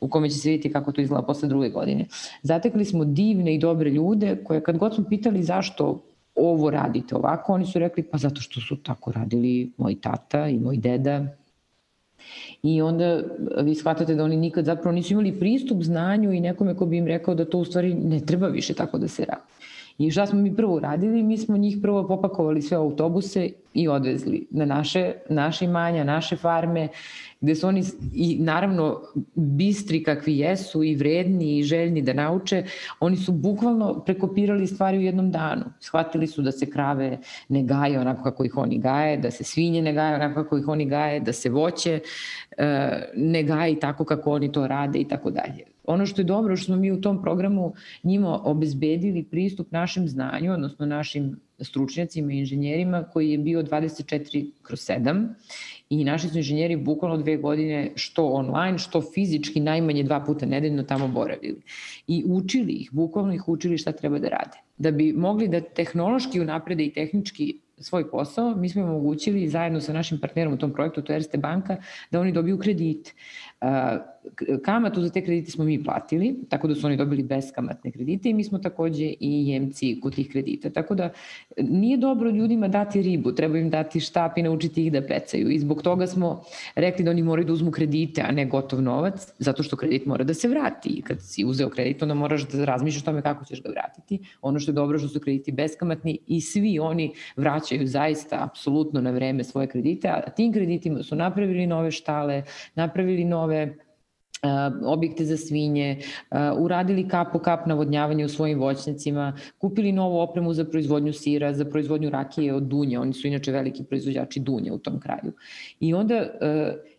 u kome će se vidjeti kako to izgleda posle druge godine. Zatekli smo divne i dobre ljude koje kad god smo pitali zašto ovo radite ovako, oni su rekli pa zato što su tako radili moj tata i moj deda I onda vi shvatate da oni nikad zapravo nisu imali pristup znanju i nekome ko bi im rekao da to u stvari ne treba više tako da se radi. I šta smo mi prvo uradili? Mi smo njih prvo popakovali sve autobuse i odvezli na naše, naše imanja, naše farme gde su oni i naravno bistri kakvi jesu i vredni i željni da nauče, oni su bukvalno prekopirali stvari u jednom danu. Shvatili su da se krave ne gaje onako kako ih oni gaje, da se svinje ne gaje onako kako ih oni gaje, da se voće e, ne gaje tako kako oni to rade i tako dalje. Ono što je dobro što smo mi u tom programu njima obezbedili pristup našem znanju, odnosno našim stručnjacima i inženjerima koji je bio 24 kroz 7 i naši su inženjeri bukvalno dve godine što online, što fizički najmanje dva puta nedeljno tamo boravili. I učili ih, bukvalno ih učili šta treba da rade. Da bi mogli da tehnološki unaprede i tehnički svoj posao, mi smo im omogućili zajedno sa našim partnerom u tom projektu, to Erste banka, da oni dobiju kredit. Kamatu za te kredite smo mi platili, tako da su oni dobili beskamatne kredite i mi smo takođe i jemci kod tih kredita. Tako da nije dobro ljudima dati ribu, treba im dati štap i naučiti ih da pecaju. I zbog toga smo rekli da oni moraju da uzmu kredite, a ne gotov novac, zato što kredit mora da se vrati. I kad si uzeo kredit, onda moraš da razmišljaš tome kako ćeš ga vratiti. Ono što je dobro što su krediti beskamatni i svi oni vraćaju zaista apsolutno na vreme svoje kredite, a tim kreditima su napravili nove štale, napravili nove objekte za svinje, uradili kap po kap navodnjavanje u svojim voćnicima, kupili novu opremu za proizvodnju sira, za proizvodnju rakije od dunja, oni su inače veliki proizvođači dunja u tom kraju. I onda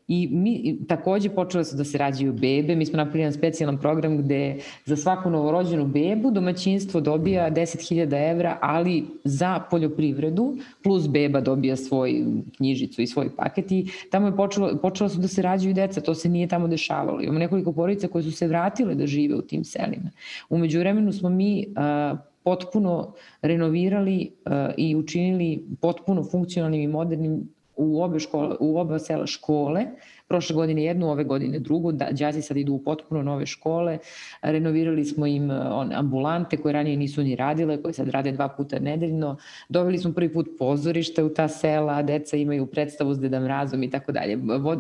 I mi takođe počele su da se rađaju bebe, mi smo napravili jedan specijalan program gde za svaku novorođenu bebu domaćinstvo dobija 10.000 evra, ali za poljoprivredu, plus beba dobija svoj knjižicu i svoj paket i tamo je počelo, počelo su da se rađaju deca, to se nije tamo dešavalo. Imamo nekoliko porodica koje su se vratile da žive u tim selima. Umeđu vremenu smo mi uh, potpuno renovirali uh, i učinili potpuno funkcionalnim i modernim u obe, škole, u oba sela škole, prošle godine jednu, ove godine drugu, da, đaci sad idu u potpuno nove škole, renovirali smo im e, on, ambulante koje ranije nisu ni radile, koje sad rade dva puta nedeljno, doveli smo prvi put pozorište u ta sela, deca imaju predstavu s Deda Mrazom i tako dalje.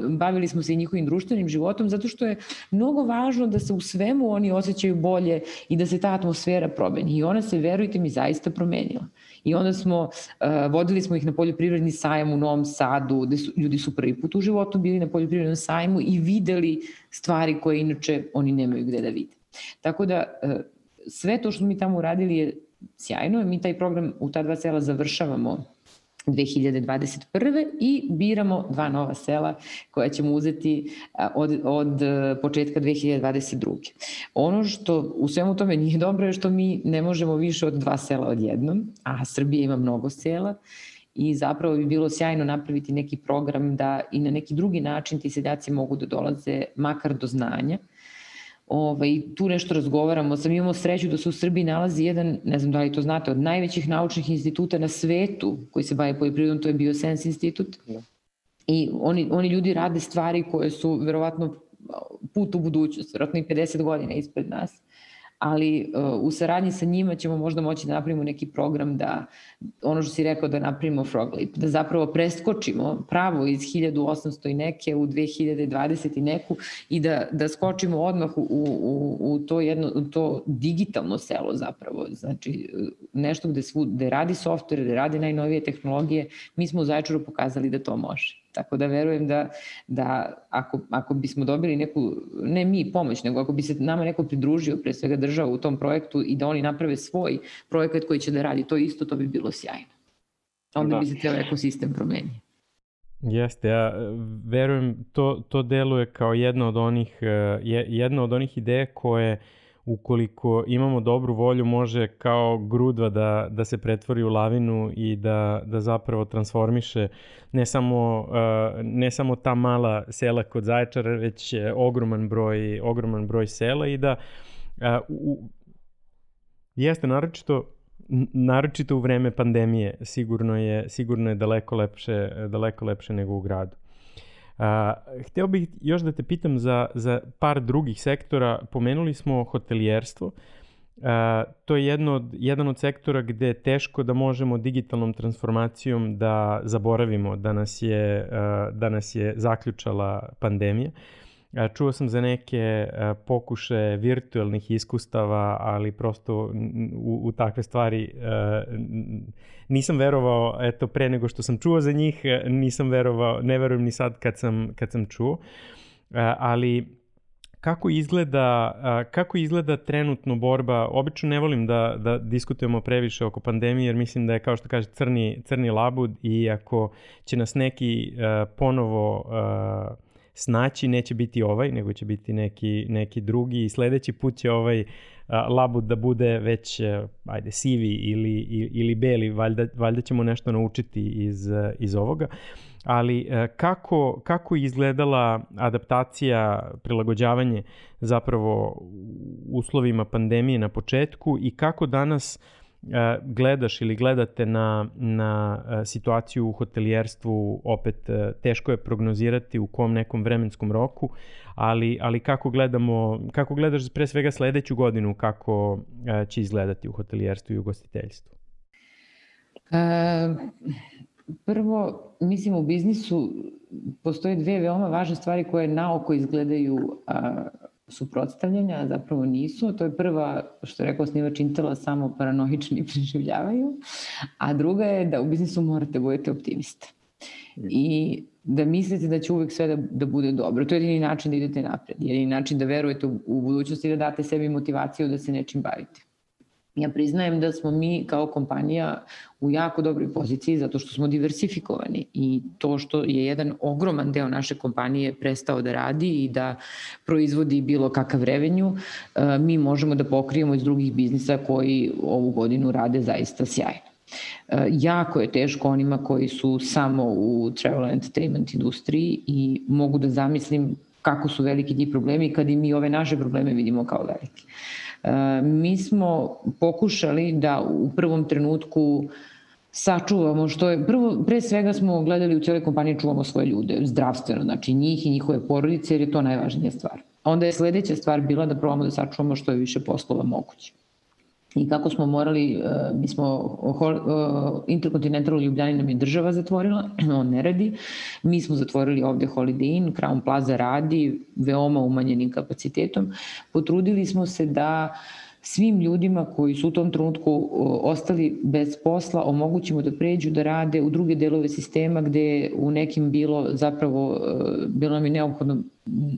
Bavili smo se i njihovim društvenim životom zato što je mnogo važno da se u svemu oni osjećaju bolje i da se ta atmosfera promeni. I ona se, verujte mi, zaista promenila. I onda smo, uh, vodili smo ih na poljoprivredni sajam u Novom Sadu, gde su, ljudi su prvi put u životu bili na poljoprivrednom sajmu i videli stvari koje inače oni nemaju gde da vide. Tako da, uh, sve to što mi tamo uradili je sjajno. Mi taj program u ta dva sela završavamo 2021. i biramo dva nova sela koja ćemo uzeti od, od početka 2022. Ono što u svemu tome nije dobro je što mi ne možemo više od dva sela odjednom, a Srbija ima mnogo sela i zapravo bi bilo sjajno napraviti neki program da i na neki drugi način ti seljaci mogu da dolaze makar do znanja ovaj, tu nešto razgovaramo. Sam imamo sreću da se u Srbiji nalazi jedan, ne znam da li to znate, od najvećih naučnih instituta na svetu koji se baje poljoprivredom, to je Biosens institut. Da. I oni, oni ljudi rade stvari koje su verovatno put u budućnost, verovatno i 50 godina ispred nas ali uh, u saradnji sa njima ćemo možda moći da napravimo neki program da, ono što si rekao, da napravimo frog leap, da zapravo preskočimo pravo iz 1800 i neke u 2020 i neku i da, da skočimo odmah u, u, u to jedno, u to digitalno selo zapravo, znači nešto gde, svu, gde radi software, gde radi najnovije tehnologije, mi smo u Zaječaru pokazali da to može. Tako da verujem da, da ako, ako bismo dobili neku, ne mi pomoć, nego ako bi se nama neko pridružio, pre svega država u tom projektu i da oni naprave svoj projekat koji će da radi to isto, to bi bilo sjajno. Onda da. bi se ceo ekosistem promenio. Jeste, ja verujem, to, to deluje kao jedna od onih, eh, jedna od onih ideje koje uh, ukoliko imamo dobru volju, može kao grudva da, da se pretvori u lavinu i da, da zapravo transformiše ne samo, uh, ne samo ta mala sela kod Zaječara, već ogroman broj, ogroman broj sela i da uh, u, jeste naročito naročito u vreme pandemije sigurno je sigurno je daleko lepše daleko lepše nego u gradu. A, hteo bih još da te pitam za, za par drugih sektora. Pomenuli smo hotelijerstvo. A, to je jedno od, jedan od sektora gde je teško da možemo digitalnom transformacijom da zaboravimo da nas je, a, da nas je zaključala pandemija. Čuo sam za neke pokuše virtualnih iskustava, ali prosto u, u takve stvari nisam verovao, eto, pre nego što sam čuo za njih, nisam verovao, ne verujem ni sad kad sam, kad sam čuo. Ali kako izgleda, kako izgleda trenutno borba, obično ne volim da, da diskutujemo previše oko pandemije, jer mislim da je, kao što kaže, crni, crni labud i ako će nas neki ponovo snaći, neće biti ovaj, nego će biti neki, neki drugi i sledeći put će ovaj labud da bude već, ajde, sivi ili, ili, beli, valjda, valjda ćemo nešto naučiti iz, iz ovoga. Ali kako, kako izgledala adaptacija, prilagođavanje zapravo uslovima pandemije na početku i kako danas gledaš ili gledate na, na e, situaciju u hotelijerstvu, opet e, teško je prognozirati u kom nekom vremenskom roku, ali, ali kako, gledamo, kako gledaš pre svega sledeću godinu, kako će izgledati u hotelijerstvu i ugostiteljstvu? E, prvo, mislim u biznisu postoje dve veoma važne stvari koje naoko izgledaju a, suprotstavljanja, zapravo nisu. To je prva, što je rekao snivač Intela, samo paranoični preživljavaju, a druga je da u biznisu morate da budete optimista. I da mislite da će uvek sve da, da bude dobro. To je jedini način da idete napred. Jedini način da verujete u, u budućnosti i da date sebi motivaciju da se nečim bavite. Ja priznajem da smo mi kao kompanija u jako dobroj poziciji zato što smo diversifikovani i to što je jedan ogroman deo naše kompanije prestao da radi i da proizvodi bilo kakav revenju, e, mi možemo da pokrijemo iz drugih biznisa koji ovu godinu rade zaista sjajno. E, jako je teško onima koji su samo u travel entertainment industriji i mogu da zamislim kako su veliki ti problemi kad i mi ove naše probleme vidimo kao veliki. Mi smo pokušali da u prvom trenutku sačuvamo što je, prvo, pre svega smo gledali u cijeloj kompaniji čuvamo svoje ljude, zdravstveno, znači njih i njihove porodice, jer je to najvažnija stvar. Onda je sledeća stvar bila da probamo da sačuvamo što je više poslova moguće i kako smo morali, uh, mi smo, Intercontinental Ljubljani nam je država zatvorila, on ne radi, mi smo zatvorili ovde Holiday Inn, Crown Plaza radi veoma umanjenim kapacitetom, potrudili smo se da svim ljudima koji su u tom trenutku ostali bez posla omogućimo da pređu da rade u druge delove sistema gde u nekim bilo zapravo e, bilo nam je neophodno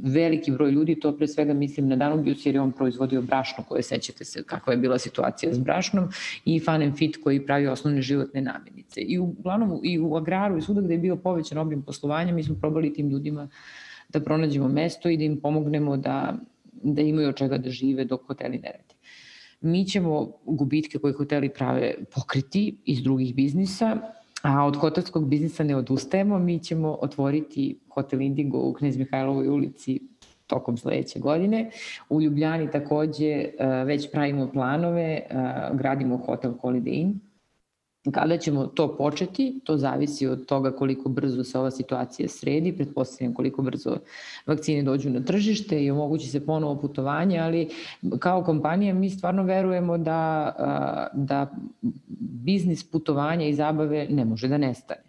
veliki broj ljudi, to pre svega mislim na Danubius jer je on proizvodio brašno koje sećate se kakva je bila situacija s brašnom i Fun and Fit koji pravi osnovne životne namirnice. I uglavnom i u agraru i svuda gde je bio povećan obim poslovanja mi smo probali tim ljudima da pronađemo mesto i da im pomognemo da, da imaju od čega da žive dok hoteli ne radi. Mi ćemo gubitke koje hoteli prave pokriti iz drugih biznisa, a od hotelskog biznisa ne odustajemo. Mi ćemo otvoriti hotel Indigo u Knez Mihajlovoj ulici tokom sledeće godine. U Ljubljani takođe e, već pravimo planove, e, gradimo hotel Holiday Inn Kada ćemo to početi, to zavisi od toga koliko brzo se ova situacija sredi, pretpostavljam koliko brzo vakcine dođu na tržište i omogući se ponovo putovanje, ali kao kompanija mi stvarno verujemo da, da biznis putovanja i zabave ne može da nestane.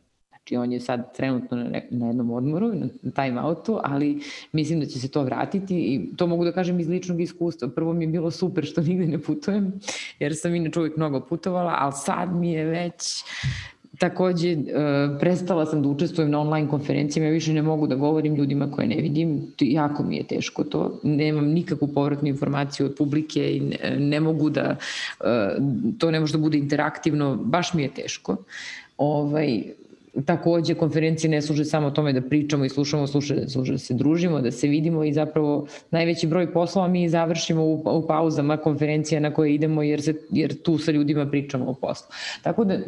Znači on je sad trenutno na, jednom odmoru, na time outu, ali mislim da će se to vratiti i to mogu da kažem iz ličnog iskustva. Prvo mi je bilo super što nigde ne putujem, jer sam inače uvijek mnogo putovala, ali sad mi je već Takođe, e, prestala sam da učestvujem na online konferencijama, ja više ne mogu da govorim ljudima koje ne vidim, jako mi je teško to, nemam nikakvu povratnu informaciju od publike i ne mogu da, e, to ne može da bude interaktivno, baš mi je teško. Ovaj, takođe konferencije ne služe samo tome da pričamo i slušamo, služe, služe da se družimo, da se vidimo i zapravo najveći broj poslova mi završimo u, u pauzama konferencija na koje idemo jer, se, jer tu sa ljudima pričamo o poslu. Tako da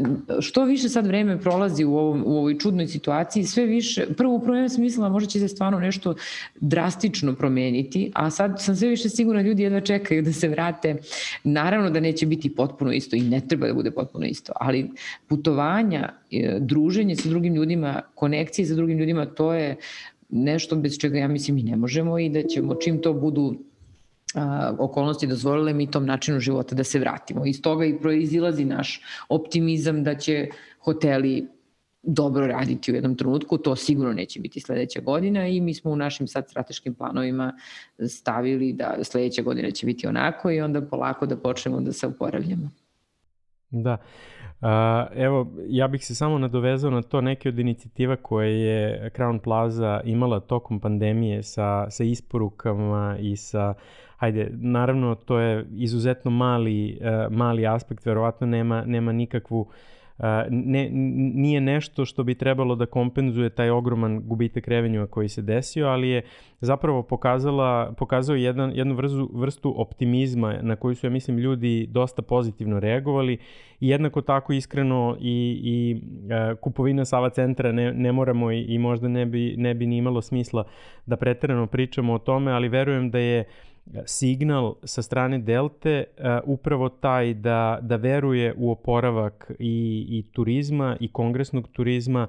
što više sad vreme prolazi u, ovom, u ovoj čudnoj situaciji, sve više, prvo u prvom mislila možda će se stvarno nešto drastično promeniti, a sad sam sve više sigurna ljudi jedva čekaju da se vrate. Naravno da neće biti potpuno isto i ne treba da bude potpuno isto, ali putovanja, e, druženje sa drugim ljudima, konekcije sa drugim ljudima, to je nešto bez čega ja mislim i ne možemo i da ćemo čim to budu a, okolnosti dozvolile mi tom načinu života da se vratimo. Iz toga i proizilazi naš optimizam da će hoteli dobro raditi u jednom trenutku, to sigurno neće biti sledeća godina i mi smo u našim sad strateškim planovima stavili da sledeća godina će biti onako i onda polako da počnemo da se uporavljamo. Da. Evo, ja bih se samo nadovezao na to neke od inicijativa koje je Crown Plaza imala tokom pandemije sa, sa isporukama i sa Hajde, naravno to je izuzetno mali, uh, mali aspekt, verovatno nema, nema nikakvu uh, ne, nije nešto što bi trebalo da kompenzuje taj ogroman gubitak revenjua koji se desio, ali je zapravo pokazala, pokazao jedan, jednu vrstu, vrstu optimizma na koju su, ja mislim, ljudi dosta pozitivno reagovali. I jednako tako iskreno i, i kupovina Sava centra ne, ne moramo i, i možda ne bi, ne bi ni imalo smisla da preterano pričamo o tome, ali verujem da je uh, signal sa strane Delte uh, upravo taj da, da veruje u oporavak i, i turizma i kongresnog turizma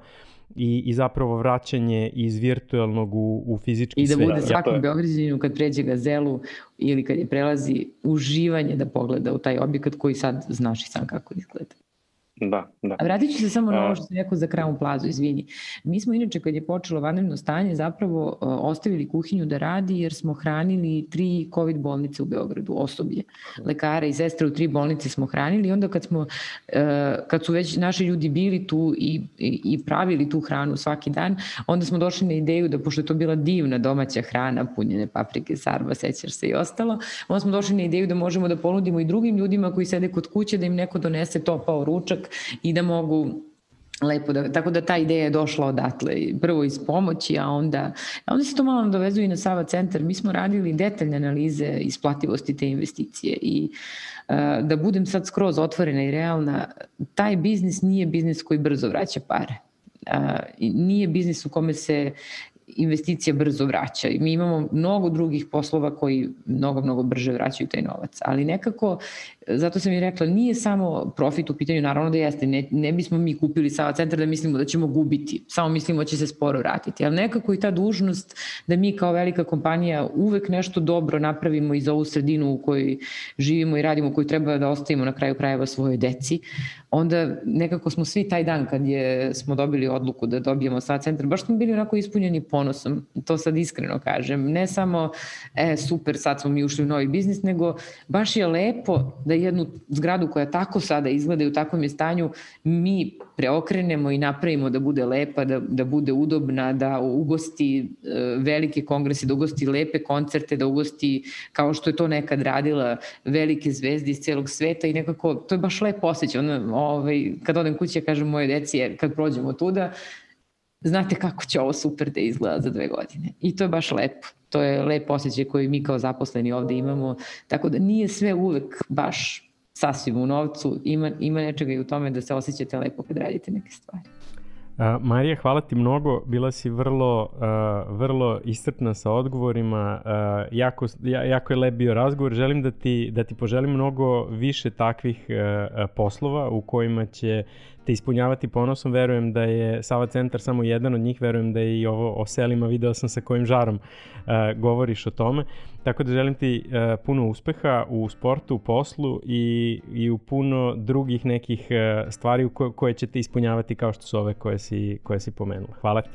i, i zapravo vraćanje iz virtualnog u, u fizički svet. I da bude svakom ja, Beograđaninu kad pređe gazelu ili kad je prelazi uživanje da pogleda u taj objekat koji sad znaš i sam kako izgleda. Da, da. A vratit ću se samo na ovo što sam rekao za Crown Plazu, izvini. Mi smo inače kad je počelo vanredno stanje zapravo uh, ostavili kuhinju da radi jer smo hranili tri COVID bolnice u Beogradu, osoblje. Lekara i sestre u tri bolnice smo hranili i onda kad smo, uh, kad su već naši ljudi bili tu i, i, i pravili tu hranu svaki dan, onda smo došli na ideju da pošto je to bila divna domaća hrana, punjene paprike, sarba, sećar se i ostalo, onda smo došli na ideju da možemo da ponudimo i drugim ljudima koji sede kod kuće da im neko donese topao ručak i da mogu lepo da, tako da ta ideja je došla odatle, prvo iz pomoći, a onda, a onda se to malo dovezuje i na Sava centar. Mi smo radili detaljne analize isplativosti te investicije i uh, da budem sad skroz otvorena i realna, taj biznis nije biznis koji brzo vraća pare. Uh, nije biznis u kome se investicija brzo vraća. Mi imamo mnogo drugih poslova koji mnogo, mnogo brže vraćaju taj novac. Ali nekako, zato sam i rekla, nije samo profit u pitanju, naravno da jeste, ne, ne bismo mi kupili Sava centar da mislimo da ćemo gubiti, samo mislimo da će se sporo vratiti. Ali nekako i ta dužnost da mi kao velika kompanija uvek nešto dobro napravimo i za ovu sredinu u kojoj živimo i radimo, koju treba da ostavimo na kraju krajeva svojoj deci, onda nekako smo svi taj dan kad je, smo dobili odluku da dobijemo Sava centar, baš smo bili onako ispunjeni ponosom. To sad iskreno kažem. Ne samo, e, super, sad smo mi ušli u novi biznis, nego baš je lepo da jednu zgradu koja tako sada izgleda i u takvom je stanju, mi preokrenemo i napravimo da bude lepa, da, da bude udobna, da ugosti e, velike kongrese, da ugosti lepe koncerte, da ugosti kao što je to nekad radila velike zvezde iz celog sveta i nekako to je baš lep osjećaj. Ono, ovaj, kad odem kući ja kažem moje deci, kad prođemo tuda, znate kako će ovo super da izgleda za dve godine. I to je baš lepo. To je lep osjećaj koji mi kao zaposleni ovde imamo. Tako da nije sve uvek baš sasvim u novcu. Ima, ima nečega i u tome da se osjećate lepo kad radite neke stvari. Uh, Marija, hvala ti mnogo. Bila si vrlo, uh, vrlo iscrpna sa odgovorima. Uh, jako, jako je lep bio razgovor. Želim da ti, da ti poželim mnogo više takvih uh, poslova u kojima će te ispunjavati ponosom. Verujem da je Sava centar samo jedan od njih, verujem da je i ovo o selima, video sam sa kojim žarom uh, govoriš o tome. Tako da želim ti uh, puno uspeha u sportu, u poslu i, i u puno drugih nekih uh, stvari ko, koje ćete ispunjavati kao što su ove koje si, koje si pomenula. Hvala ti.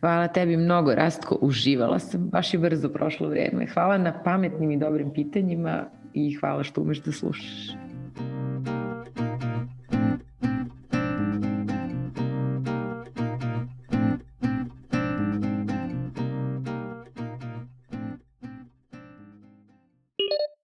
Hvala tebi mnogo, Rastko, uživala sam, baš je brzo prošlo vreme. Hvala na pametnim i dobrim pitanjima i hvala što umeš da slušaš.